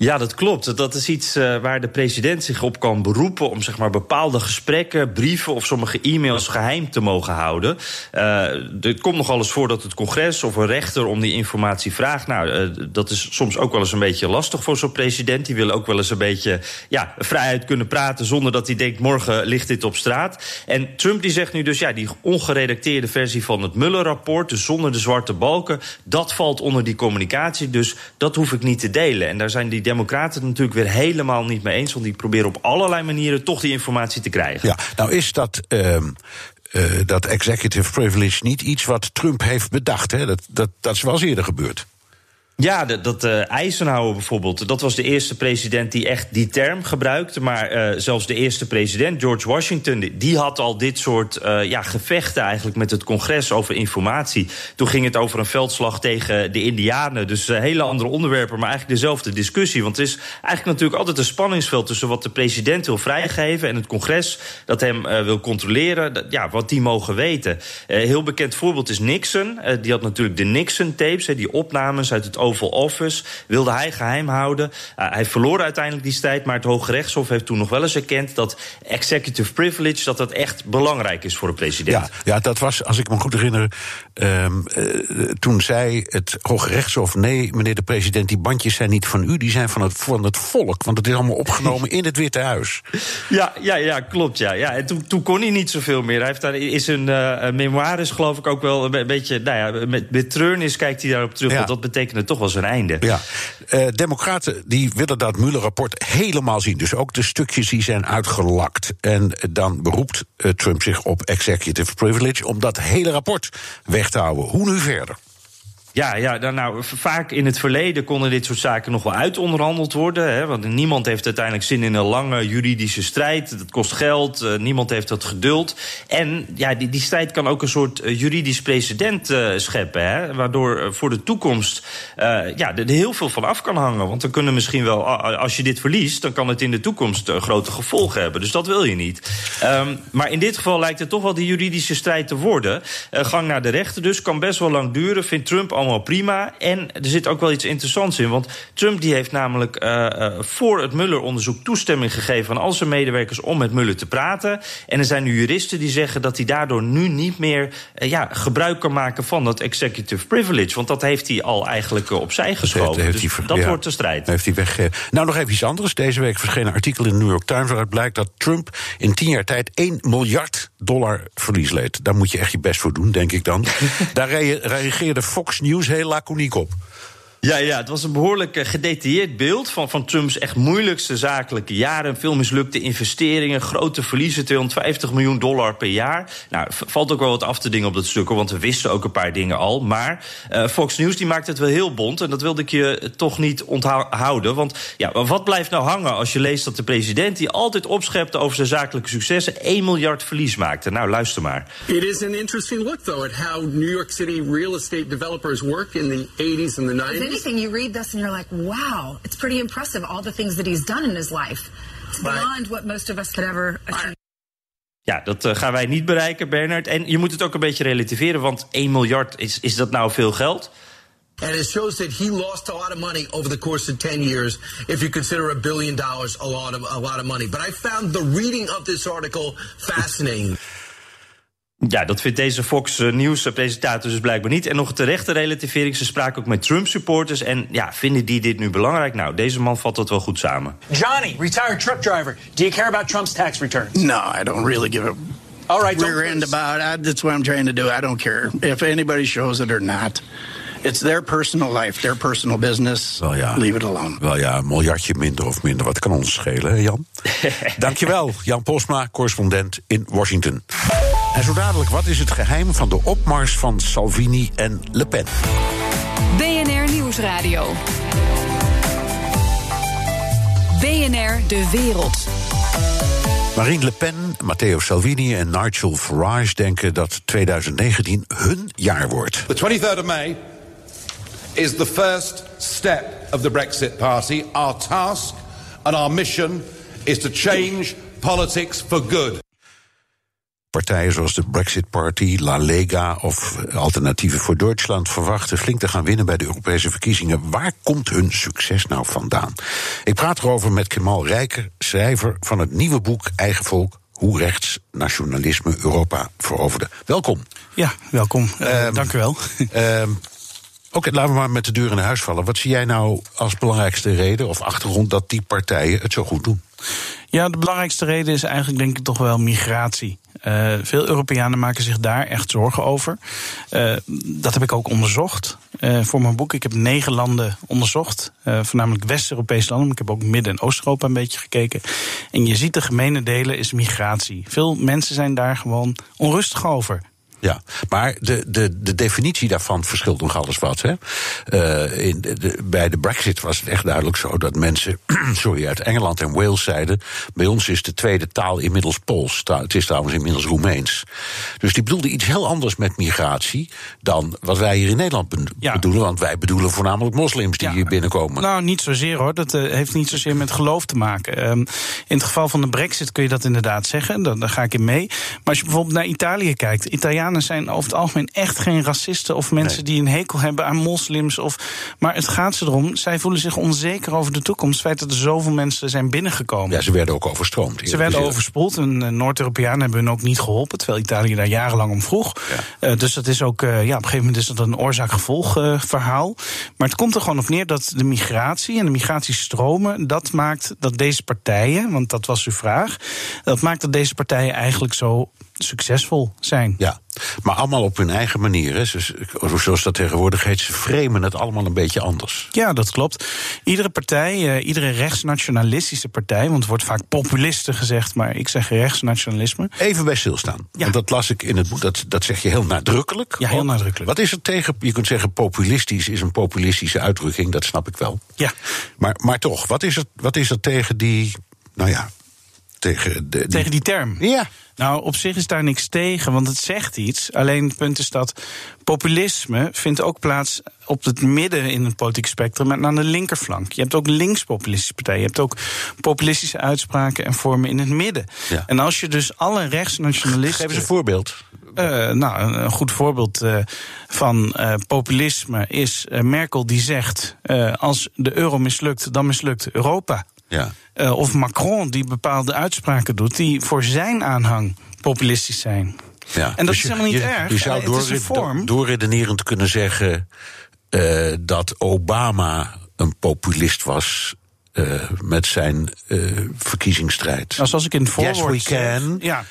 Ja, dat klopt. Dat is iets uh, waar de president zich op kan beroepen om zeg maar, bepaalde gesprekken, brieven of sommige e-mails geheim te mogen houden. Uh, er komt nogal eens voor dat het congres of een rechter om die informatie vraagt. Nou, uh, dat is soms ook wel eens een beetje lastig voor zo'n president. Die wil ook wel eens een beetje ja, vrijheid kunnen praten zonder dat hij denkt morgen ligt dit op straat. En Trump die zegt nu dus ja, die ongeredacteerde versie van het Mueller-rapport, dus zonder de zwarte balken, dat valt onder die communicatie. Dus dat hoef ik niet te delen. En daar zijn die Democraten het natuurlijk weer helemaal niet mee eens. Want die proberen op allerlei manieren toch die informatie te krijgen. Ja, nou is dat. Uh, uh, dat executive privilege niet iets wat Trump heeft bedacht. Hè? Dat, dat, dat is wel eens eerder gebeurd. Ja, dat, dat uh, Eisenhower bijvoorbeeld, dat was de eerste president die echt die term gebruikte. Maar uh, zelfs de eerste president, George Washington, die had al dit soort uh, ja, gevechten eigenlijk met het congres over informatie. Toen ging het over een veldslag tegen de Indianen. Dus hele andere onderwerpen, maar eigenlijk dezelfde discussie. Want het is eigenlijk natuurlijk altijd een spanningsveld tussen wat de president wil vrijgeven en het congres dat hem wil controleren. Ja, wat die mogen weten. heel bekend voorbeeld is Nixon. die had natuurlijk de Nixon-tapes, die opnames uit het Oval Office. Wilde hij geheim houden. hij verloor uiteindelijk die strijd, maar het Hoge Rechtshof heeft toen nog wel eens erkend dat executive privilege dat dat echt belangrijk is voor een president. Ja, ja dat was, als ik me goed herinner, um, toen zei het Hoge Rechtshof: nee, meneer de president, die bandjes zijn niet van u, die zijn van het, van het volk. Want het is allemaal opgenomen in het Witte Huis. Ja, ja, ja klopt. Ja. Ja, en toen, toen kon hij niet zoveel meer. Hij heeft daar is een uh, memoires, geloof ik, ook wel een beetje. Nou ja, met, met treurnis kijkt hij daarop terug. Want dat betekende toch wel zijn einde. Ja. Uh, Democraten die willen dat Mueller-rapport helemaal zien. Dus ook de stukjes die zijn uitgelakt. En dan beroept Trump zich op executive privilege om dat hele rapport weg te houden. Hoe nu verder? Ja, ja nou, vaak in het verleden konden dit soort zaken nog wel uitonderhandeld worden. Hè, want niemand heeft uiteindelijk zin in een lange juridische strijd. Dat kost geld, uh, niemand heeft dat geduld. En ja, die, die strijd kan ook een soort uh, juridisch precedent uh, scheppen. Hè, waardoor voor de toekomst ja, er heel veel van af kan hangen. Want dan kunnen misschien wel, als je dit verliest, dan kan het in de toekomst grote gevolgen hebben. Dus dat wil je niet. Um, maar in dit geval lijkt het toch wel die juridische strijd te worden. gang naar de rechter dus kan best wel lang duren, vindt Trump allemaal prima. En er zit ook wel iets interessants in. Want Trump die heeft namelijk uh, uh, voor het Mueller-onderzoek toestemming gegeven aan al zijn medewerkers om met Mueller te praten. En er zijn nu juristen die zeggen dat hij daardoor nu niet meer uh, ja, gebruik kan maken van dat executive privilege. Want dat heeft hij al eigenlijk opzij geschoven. Heeft, dus dat ja, wordt de strijd. Heeft hij weg. Nou, nog even iets anders. Deze week verscheen een artikel in de New York Times waaruit blijkt dat Trump in tien jaar tijd 1 miljard dollar verlies leed. Daar moet je echt je best voor doen, denk ik dan. Daar reageerde Fox News heel laconiek op. Ja, ja, het was een behoorlijk uh, gedetailleerd beeld van, van Trumps echt moeilijkste zakelijke jaren. Veel mislukte investeringen, grote verliezen, 250 miljoen dollar per jaar. Nou, valt ook wel wat af te dingen op dat stuk, want we wisten ook een paar dingen al. Maar uh, Fox News die maakt het wel heel bond en dat wilde ik je toch niet onthouden. Want ja, wat blijft nou hangen als je leest dat de president, die altijd opschepte over zijn zakelijke successen, 1 miljard verlies maakte? Nou, luister maar. It is an interesting look, though, at how New York City real estate developers work in the 80s and the 90s. Anything, you read this and you're like, wow, it's pretty impressive, all the things that he's done in his life. It's beyond what most of us could ever achieve. Ja, dat uh, gaan wij niet bereiken, Bernard. En je moet het ook een beetje relativeren, want 1 miljard, is, is dat nou veel geld? And it shows that he lost a lot of money over the course of 10 years, if you consider a billion dollars a lot of, a lot of money. But I found the reading of this article fascinating. Ja, dat vindt deze Fox uh, News-presentator dus blijkbaar niet. En nog een terechte relativering. Ze spraken ook met Trump-supporters. En ja, vinden die dit nu belangrijk? Nou, deze man vat dat wel goed samen. Johnny, retired truck driver. Do you care about Trump's tax returns? No, I don't really give a All right, rear end about. That's what I'm trying to do. I don't care if anybody shows it or not. It's their personal life, their personal business. Wel ja. Leave it alone. Wel ja, een miljardje minder of minder. Wat kan ons schelen, hè, Jan? Dankjewel, Jan Posma, correspondent in Washington. En zo dadelijk, wat is het geheim van de opmars van Salvini en Le Pen? BNR Nieuwsradio. BNR De Wereld. Marine Le Pen, Matteo Salvini en Nigel Farage denken dat 2019 hun jaar wordt. The 23rd of May is the first step of the Brexit Party. Our task and our mission is to change politics for good. Partijen zoals de Brexit Party, La Lega of Alternatieven voor Duitsland verwachten flink te gaan winnen bij de Europese verkiezingen. Waar komt hun succes nou vandaan? Ik praat erover met Kemal Rijker, schrijver van het nieuwe boek Eigen Volk. Hoe rechts nationalisme Europa veroverde. Welkom. Ja, welkom. Uh, dank u wel. Uh, Oké, laten we maar met de deur in huis vallen. Wat zie jij nou als belangrijkste reden of achtergrond dat die partijen het zo goed doen? Ja, de belangrijkste reden is eigenlijk denk ik toch wel migratie. Uh, veel Europeanen maken zich daar echt zorgen over. Uh, dat heb ik ook onderzocht uh, voor mijn boek. Ik heb negen landen onderzocht, voornamelijk West-Europese landen. Maar ik heb ook Midden- en Oost-Europa een beetje gekeken. En je ziet de gemene delen is migratie. Veel mensen zijn daar gewoon onrustig over. Ja, maar de, de, de definitie daarvan verschilt nogal eens wat. Hè? Uh, in de, bij de Brexit was het echt duidelijk zo dat mensen sorry, uit Engeland en Wales zeiden: bij ons is de tweede taal inmiddels Pools. Het is trouwens inmiddels Roemeens. Dus die bedoelde iets heel anders met migratie dan wat wij hier in Nederland bedoelen. Want wij bedoelen voornamelijk moslims die hier binnenkomen. Nou, niet zozeer hoor. Dat uh, heeft niet zozeer met geloof te maken. Um, in het geval van de Brexit kun je dat inderdaad zeggen. Daar, daar ga ik in mee. Maar als je bijvoorbeeld naar Italië kijkt, Italianen Zijn over het algemeen echt geen racisten of mensen die een hekel hebben aan moslims. Of, maar het gaat ze erom, zij voelen zich onzeker over de toekomst. Het feit dat er zoveel mensen zijn binnengekomen. Ja, ze werden ook overstroomd. Ze werden overspoeld en uh, Noord-Europeanen hebben hun ook niet geholpen, terwijl Italië daar jarenlang om vroeg. Uh, dus dat is ook, uh, ja, op een gegeven moment is dat een oorzaak-gevolg verhaal. Maar het komt er gewoon op neer dat de migratie en de migratiestromen, dat maakt dat deze partijen, want dat was uw vraag, dat maakt dat deze partijen eigenlijk zo succesvol zijn. Ja, maar allemaal op hun eigen manier. Hè. Zoals dat tegenwoordig heet, ze framen het allemaal een beetje anders. Ja, dat klopt. Iedere partij, uh, iedere rechtsnationalistische partij, want er wordt vaak populisten gezegd, maar ik zeg rechtsnationalisme. Even bij stilstaan. Ja. Want dat las ik in het boek, dat, dat zeg je heel nadrukkelijk. Ja, heel nadrukkelijk. Wat is er tegen, je kunt zeggen populistisch is een populistische uitdrukking, dat snap ik wel. Ja. Maar, maar toch, wat is, er, wat is er tegen die, nou ja, tegen, de, die... tegen die term? Ja. Nou, op zich is daar niks tegen, want het zegt iets. Alleen het punt is dat populisme vindt ook plaats op het midden in het politieke spectrum en aan de linkerflank. Je hebt ook linkspopulistische partijen. Je hebt ook populistische uitspraken en vormen in het midden. Ja. En als je dus alle rechtsnationalisten. Geef eens een voorbeeld. Uh, nou, een goed voorbeeld uh, van uh, populisme is Merkel die zegt: als de euro mislukt, dan mislukt Europa. Ja. Uh, of Macron die bepaalde uitspraken doet die voor zijn aanhang populistisch zijn. Ja. En dat dus is helemaal niet je, erg. Je zou door, het is een vorm. doorredenerend kunnen zeggen uh, dat Obama een populist was. Uh, met zijn verkiezingsstrijd. Nou, zoals ik in het voorwoord yes, we can. Ja.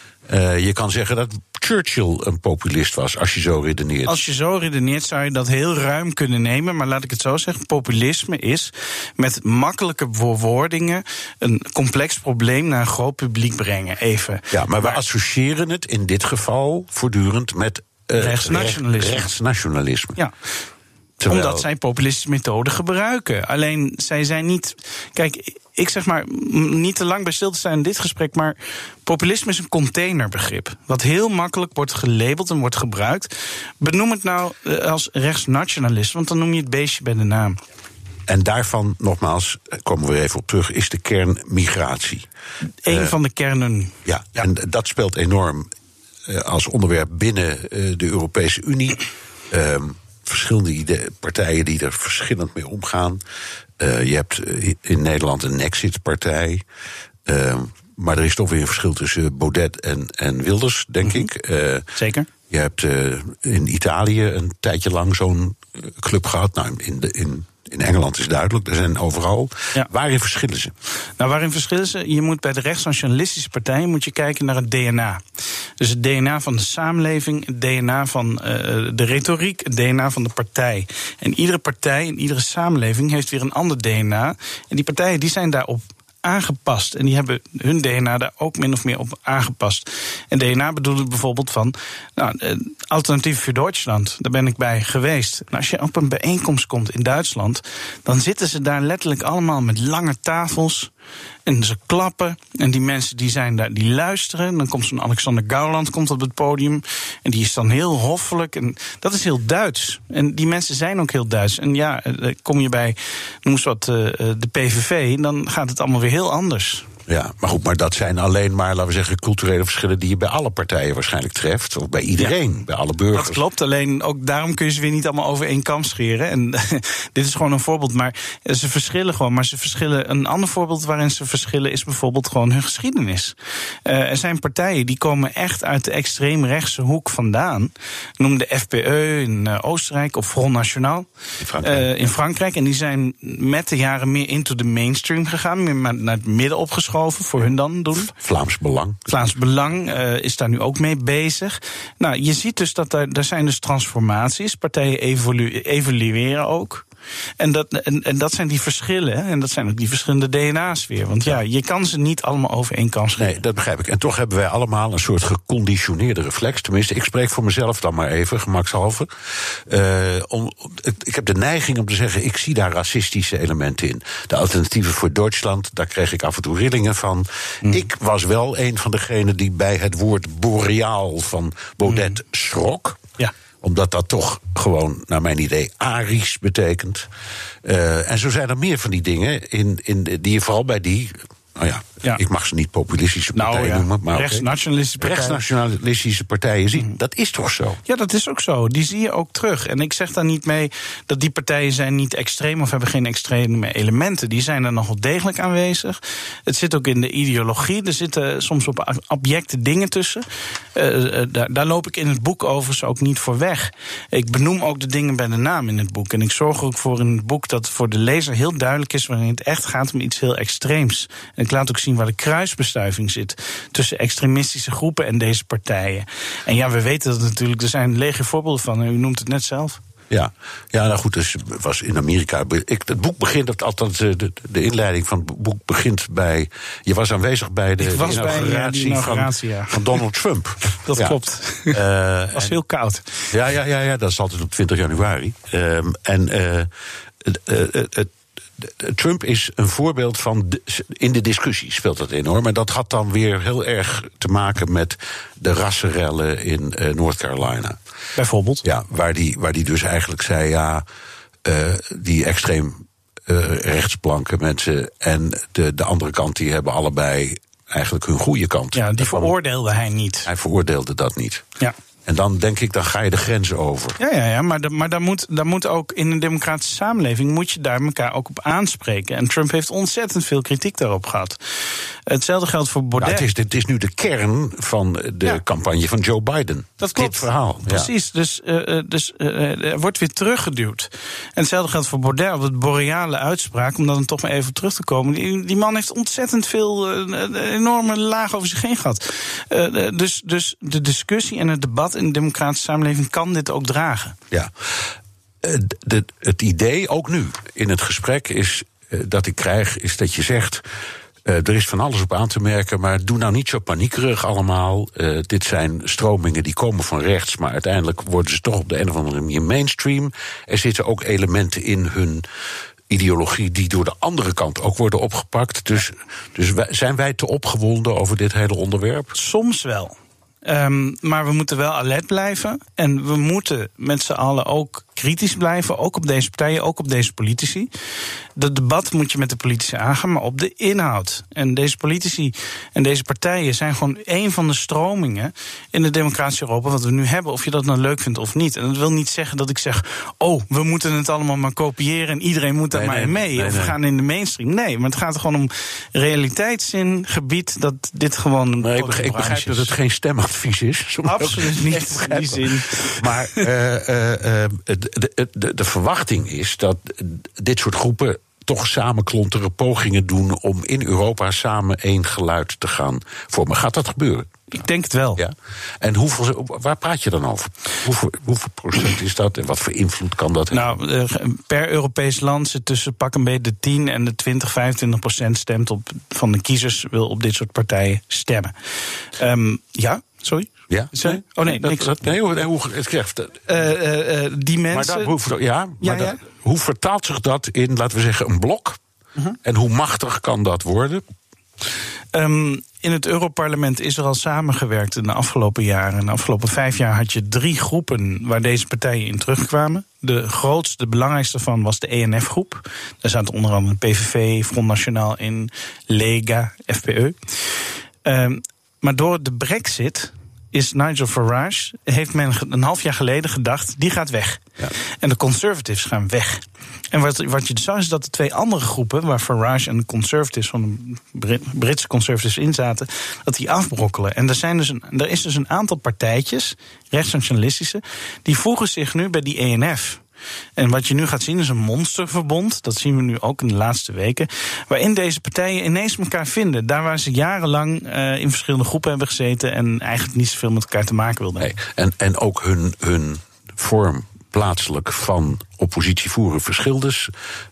Je kan zeggen dat Churchill een populist was, als je zo redeneert. Als je zo redeneert, zou je dat heel ruim kunnen nemen. Maar laat ik het zo zeggen: populisme is met makkelijke bewoordingen een complex probleem naar een groot publiek brengen. Even. Ja, maar, maar we associëren het in dit geval voortdurend met. Uh, rechtsnationalisme. rechtsnationalisme. Ja. Terwijl... Omdat zij populistische methoden gebruiken. Alleen zij zijn niet. Kijk, ik zeg maar, niet te lang bij stil te staan in dit gesprek, maar populisme is een containerbegrip. Wat heel makkelijk wordt gelabeld en wordt gebruikt. Benoem het nou als rechtsnationalist, want dan noem je het beestje bij de naam. En daarvan, nogmaals, komen we even op terug, is de kern migratie. Een uh, van de kernen. Ja, ja, en dat speelt enorm uh, als onderwerp binnen de Europese Unie. Ehm, verschillende partijen die er verschillend mee omgaan. Uh, je hebt in Nederland een Exit-partij. Uh, maar er is toch weer een verschil tussen Baudet en, en Wilders, denk mm -hmm. ik. Uh, Zeker. Je hebt in Italië een tijdje lang zo'n club gehad. Nou, in, de, in, in Engeland is duidelijk, er zijn overal. Ja. Waarin verschillen ze? Nou, waarin verschillen ze? Je moet bij de rechtsnationalistische partijen moet je kijken naar het DNA. Dus het DNA van de samenleving, het DNA van uh, de retoriek, het DNA van de partij. En iedere partij in iedere samenleving heeft weer een ander DNA. En die partijen die zijn daarop aangepast. En die hebben hun DNA daar ook min of meer op aangepast. En DNA bedoelde bijvoorbeeld van. Nou, Alternatief voor Duitsland, daar ben ik bij geweest. Nou, als je op een bijeenkomst komt in Duitsland, dan zitten ze daar letterlijk allemaal met lange tafels. En ze klappen. En die mensen die zijn daar, die luisteren. Dan komt zo'n Alexander Gauland komt op het podium. En die is dan heel hoffelijk. En dat is heel Duits. En die mensen zijn ook heel Duits. En ja, kom je bij, noem eens wat, de PVV, dan gaat het allemaal weer heel anders. Ja, maar goed, maar dat zijn alleen maar, laten we zeggen, culturele verschillen die je bij alle partijen waarschijnlijk treft. Of bij iedereen, ja, bij alle burgers. Dat klopt, alleen ook daarom kun je ze weer niet allemaal over één kam scheren. En dit is gewoon een voorbeeld, maar ze verschillen gewoon. Maar ze verschillen. Een ander voorbeeld waarin ze verschillen is bijvoorbeeld gewoon hun geschiedenis. Uh, er zijn partijen die komen echt uit de extreemrechtse hoek vandaan. Noem de FPE in uh, Oostenrijk of Front National in Frankrijk. Uh, in Frankrijk. En die zijn met de jaren meer into the mainstream gegaan, meer naar het midden opgeschoven voor hun dan doen. Vlaams Belang. Vlaams Belang uh, is daar nu ook mee bezig. Nou, je ziet dus dat er, er zijn dus transformaties. Partijen evolu evolueren ook. En dat, en, en dat zijn die verschillen. En dat zijn ook die verschillende DNA's weer. Want ja, je kan ze niet allemaal over één kam scheren. Nee, dat begrijp ik. En toch hebben wij allemaal een soort geconditioneerde reflex. Tenminste, ik spreek voor mezelf dan maar even, gemakshalve. Uh, om, ik heb de neiging om te zeggen, ik zie daar racistische elementen in. De alternatieven voor Duitsland, daar kreeg ik af en toe rillingen van. Mm. Ik was wel een van degenen die bij het woord boreaal van Baudet mm. schrok. Ja omdat dat toch gewoon, naar mijn idee, Arisch betekent. Uh, en zo zijn er meer van die dingen in, in, die je vooral bij die. Nou ja, ik mag ze niet populistische Nou, partijen ja. noemen, maar. Rechtsnationalistische partijen. Mhm. rechtsnationalistische partijen zien. Dat is toch zo? Ja, dat is ook zo. Die zie je ook terug. En ik zeg daar niet mee dat die partijen zijn niet extreem of hebben geen extreme elementen. Die zijn er nog wel degelijk aanwezig. Het zit ook in de ideologie. Er zitten soms op objecte dingen tussen. Eh, eh, daar, daar loop ik in het boek overigens ook niet voor weg. Ik benoem ook de dingen bij de naam in het boek. En ik zorg er ook voor in het boek dat voor de lezer heel duidelijk is wanneer het echt gaat om iets heel extreems. En ik laat ook zien waar de kruisbestuiving zit tussen extremistische groepen en deze partijen. En ja, we weten dat natuurlijk. Er zijn legio voorbeelden van. U noemt het net zelf. Ja, ja nou goed, dus was in Amerika. Ik, het boek begint, althans eh, de, de inleiding van het boek begint bij. Je was aanwezig bij de, was de bij, ja, die inauguratie, van, ja. van Donald Trump. Dat Ja. klopt. Eh, Het was en- heel koud. Ja, ja, ja, ja, dat is altijd op 20 januari. Ehm, en eh, het- Trump is een voorbeeld van. de- in de discussie speelt dat enorm. En dat had dan weer heel erg te maken met de rassenrellen in eh North Carolina. Bijvoorbeeld. Ja, waar die, waar die dus eigenlijk zei: ja, eh, die extreem eh, rechtsplanke mensen en de, de andere kant, die hebben allebei eigenlijk hun goede kant. Ja, die veroordeelde hij niet. Hij veroordeelde dat niet. Ja. En dan denk ik, dan ga je de grenzen over. Ja, ja, ja maar, maar daar, moet, daar moet ook in een democratische samenleving moet je daar elkaar ook op aanspreken. En Trump heeft ontzettend veel kritiek daarop gehad. Hetzelfde geldt voor Baudet. Nou, het, is, het is nu de kern van de campagne van Joe Biden. Dat klopt. Dit verhaal. ja. Precies, dus, eh, eh, dus eh, er wordt weer teruggeduwd. En hetzelfde geldt voor Baudet op het boreale uitspraak, om dan toch maar even terug te komen. Die, die man heeft ontzettend veel, een enorme laag over zich heen gehad. Eh, eh, dus, dus de discussie en het debat in de democratische samenleving kan dit ook dragen. Ja. Eh, de- het idee, ook nu in het gesprek, is eh, dat ik krijg, is dat je zegt. eh, er is van alles op aan te merken, maar doe nou niet zo paniekerig allemaal. Dit zijn stromingen die komen van rechts, maar uiteindelijk worden ze toch op de een of andere manier mainstream. Er zitten ook elementen in hun ideologie die door de andere kant ook worden opgepakt. Dus, dus wij- zijn wij te opgewonden over dit hele onderwerp? Soms wel. Ehm, maar we moeten wel alert blijven. En we moeten met z'n allen ook kritisch blijven. Ook op deze partijen, ook op deze politici. Dat debat moet je met de politici aangaan, maar op de inhoud. En deze politici en deze partijen zijn gewoon een van de stromingen in het democratische Europa wat we nu hebben. Of je dat nou leuk vindt of niet. En dat wil niet zeggen dat ik zeg: oh, we moeten het allemaal maar kopiëren en iedereen moet daar Nee, maar in mee. nee, of we nee. gaan in de mainstream. Nee, maar het gaat gewoon om realiteitszin, gebied, dat dit gewoon Nee, ik begrijp, ik begrijp branche dat het geen stemadvies is. Absoluut niet, in die zin. Maar eh, de, de, de, verwachting is dat dit soort groepen toch samenklonteren pogingen doen om in Europa samen één geluid te gaan vormen. Gaat dat gebeuren? Ik denk het wel. Ja. En hoeveel, waar praat je dan over? Hoeveel, hoeveel procent is dat en wat voor invloed kan dat hebben? Nou, eh, per Europees land zit tussen pak een beetje de 10 en de 20, 25 procent stemt op, van de kiezers wil op dit soort partijen stemmen. Ehm, ja, sorry? Ja? Sorry? Oh nee, dat, niks. dat, nee, hoe, hoe, het krijgt. Eh, eh, eh, die Maar mensen. dat, hoe, ja, maar Ja, dat- hoe vertaalt zich dat in, laten we zeggen, een blok? Mhm. En hoe machtig kan dat worden? Ehm, in het Europarlement is er al samengewerkt in de afgelopen jaren. In de afgelopen vijf jaar had je drie groepen waar deze partijen in terugkwamen. De grootste, de belangrijkste van was de ENF-groep. Daar zaten onder andere PVV, Front Nationaal in, Lega, FPE. Ehm, maar door de brexit is Nigel Farage, heeft men een half jaar geleden gedacht, die gaat weg. En de conservatives gaan weg. En wat, wat je dus zag is dat de twee andere groepen, waar Farage en de conservatives van de Brit- Britse conservatives in zaten, dat die afbrokkelen. En er, zijn dus een, er is dus een aantal partijtjes, rechtsnationalistische, die voegen zich nu bij die ENF. En wat je nu gaat zien is een monsterverbond. Dat zien we nu ook in de laatste weken. Waarin deze partijen ineens elkaar vinden. Daar waar ze jarenlang eh, in verschillende groepen hebben gezeten. en eigenlijk niet zoveel met elkaar te maken wilden hebben. En, en ook hun, hun vorm plaatselijk van oppositie voeren verschil dus.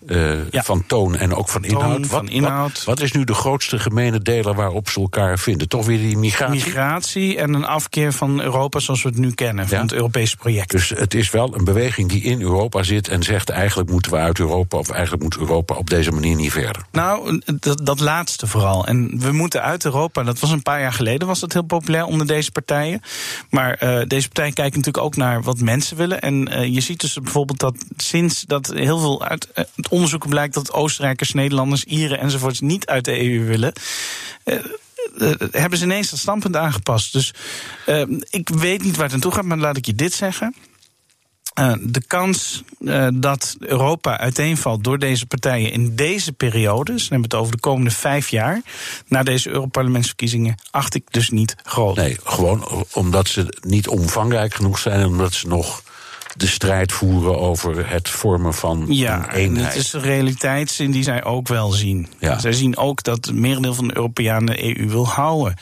eh, Van toon en ook van Toon, inhoud. van wat, inhoud. Wat, wat is nu de grootste gemene deler waarop ze elkaar vinden? Toch weer die migratie? Migratie en een afkeer van Europa zoals we het nu kennen. Van Ja. het Europese project. Dus het is wel een beweging die in Europa zit en zegt eigenlijk moeten we uit Europa of eigenlijk moet Europa op deze manier niet verder. Nou, dat, dat laatste vooral. En we moeten uit Europa. Dat was een paar jaar geleden was dat heel populair onder deze partijen. Maar eh, deze partijen kijken natuurlijk ook naar wat mensen willen. En eh, je ziet dus bijvoorbeeld dat sinds dat heel veel uit het onderzoek blijkt dat Oostenrijkers, Nederlanders, Ieren enzovoorts niet uit de EU willen. Uh, hebben ze ineens dat standpunt aangepast. Dus ik weet niet waar het naartoe gaat, maar laat ik je dit zeggen. De kans dat Europa uiteenvalt door deze partijen in deze periode, dus we hebben het over de komende vijf jaar, na deze Europarlementsverkiezingen, acht ik dus niet groot. Nee, gewoon omdat ze niet omvangrijk genoeg zijn omdat ze nog de strijd voeren over het vormen van ja, een eenheid. Het is de realiteitszin die zij ook wel zien. Ja. Zij zien ook dat het merendeel van de Europeanen de EU wil houden.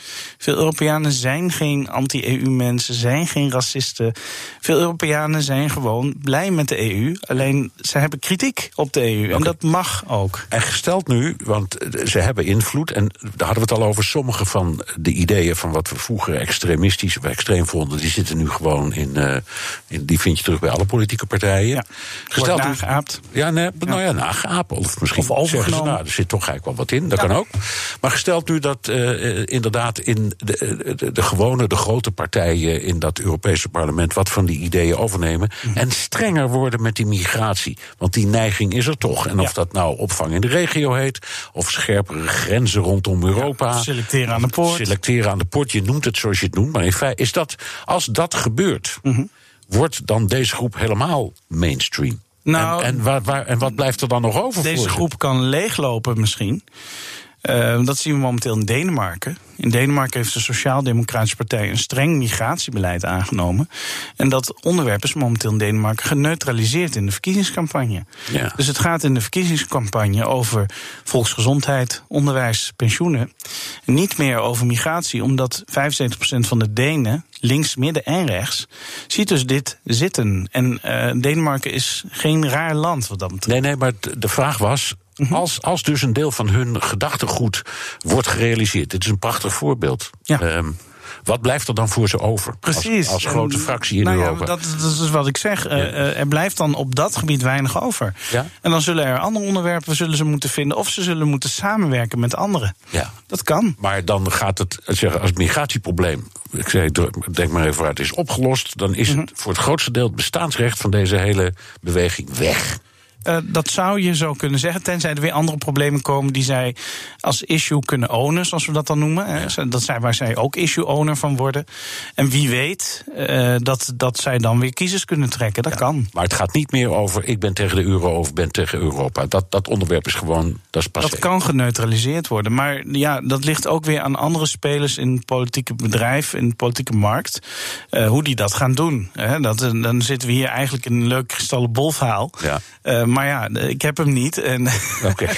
Veel Europeanen zijn geen anti-EU-mensen, zijn geen racisten. Veel Europeanen zijn gewoon blij met de EU. Alleen ze hebben kritiek op de EU. En dat mag ook. En gesteld nu, want ze hebben invloed. En daar hadden we het al over. Sommige van de ideeën van wat we vroeger extremistisch of extreem vonden, die zitten nu gewoon in. Uh, in die vind je terug bij alle politieke partijen. Ja, Gesteld nageaapt. Ja, nee, nou ja, nageaapt. Of misschien of overgenomen. Ze, nou, er zit toch eigenlijk wel wat in. Dat ja. kan ook. Maar gesteld nu dat uh, inderdaad in de, de, de, gewone, de grote partijen in dat Europese parlement wat van die ideeën overnemen. Mm. En strenger worden met die migratie. Want die neiging is er toch. En of ja. dat nou opvang in de regio heet, of scherpere grenzen rondom Europa. Ja, selecteren aan de poort. Selecteren aan de poort. Je noemt het zoals je het noemt. Maar in feite is dat, als dat gebeurt. Mm -hmm wordt dan deze groep helemaal mainstream? Nou, en, en, waar, waar, en wat blijft er dan nog over? Deze voor groep kan leeglopen misschien. Uh, dat zien we momenteel in Denemarken. In Denemarken heeft de Sociaal-Democratische Partij een streng migratiebeleid aangenomen. En dat onderwerp is momenteel in Denemarken geneutraliseerd in de verkiezingscampagne. Ja. Dus het gaat in de verkiezingscampagne over volksgezondheid, onderwijs, pensioenen. En niet meer over migratie, omdat 75% van de Denen, links, midden en rechts, ziet dus dit zitten. En uh, Denemarken is geen raar land wat dat betreft. Nee, nee, maar de vraag was. Als, als dus een deel van hun gedachtegoed wordt gerealiseerd. Dit is een prachtig voorbeeld. Ja. Um, wat blijft er dan voor ze over? Precies. Als, als grote fractie in nou Europa. Ja, dat, dat is wat ik zeg. Ja. Uh, er blijft dan op dat gebied weinig over. Ja? En dan zullen er andere onderwerpen zullen ze moeten vinden. Of ze zullen moeten samenwerken met anderen. Ja. Dat kan. Maar dan gaat het, zeggen, als het migratieprobleem. Ik zeg, denk maar even vooruit, is opgelost. Dan is Mhm. het voor het grootste deel het bestaansrecht van deze hele beweging weg. Uh, dat zou je zo kunnen zeggen, tenzij er weer andere problemen komen die zij als issue kunnen ownen, zoals we dat dan noemen. Dat zijn waar zij ook issue owner van worden. En wie weet uh, dat, dat zij dan weer kiezers kunnen trekken. Dat ja, kan. Maar het gaat niet meer over ik ben tegen de euro of ben tegen Europa. Dat, dat onderwerp is gewoon, dat is passé. Dat kan geneutraliseerd worden. Maar ja, dat ligt ook weer aan andere spelers in het politieke bedrijf, in de politieke markt. Uh, hoe die dat gaan doen. Hè? Dat, dan zitten we hier eigenlijk in een leuk kristallen bol verhaal. Ja. Maar ja, ik heb hem niet. En okay.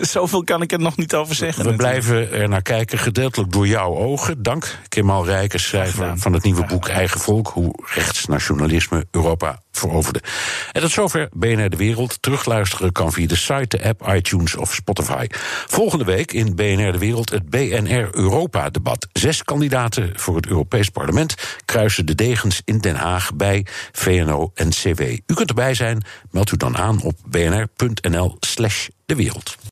zoveel kan ik er nog niet over zeggen. We natuurlijk. blijven er naar kijken, gedeeltelijk door jouw ogen. Dank, Kemal Rijkers, schrijver van het nieuwe boek Eigen Volk... hoe rechtsnationalisme Europa veroverde. En tot zover BNR De Wereld. Terugluisteren kan via de site, de app, iTunes of Spotify. Volgende week in BNR De Wereld het BNR Europa-debat. Zes kandidaten voor het Europees Parlement kruisen de degens in Den Haag bij VNO-NCW. U kunt erbij zijn, meld u dan aan op bnr.nl slash de wereld.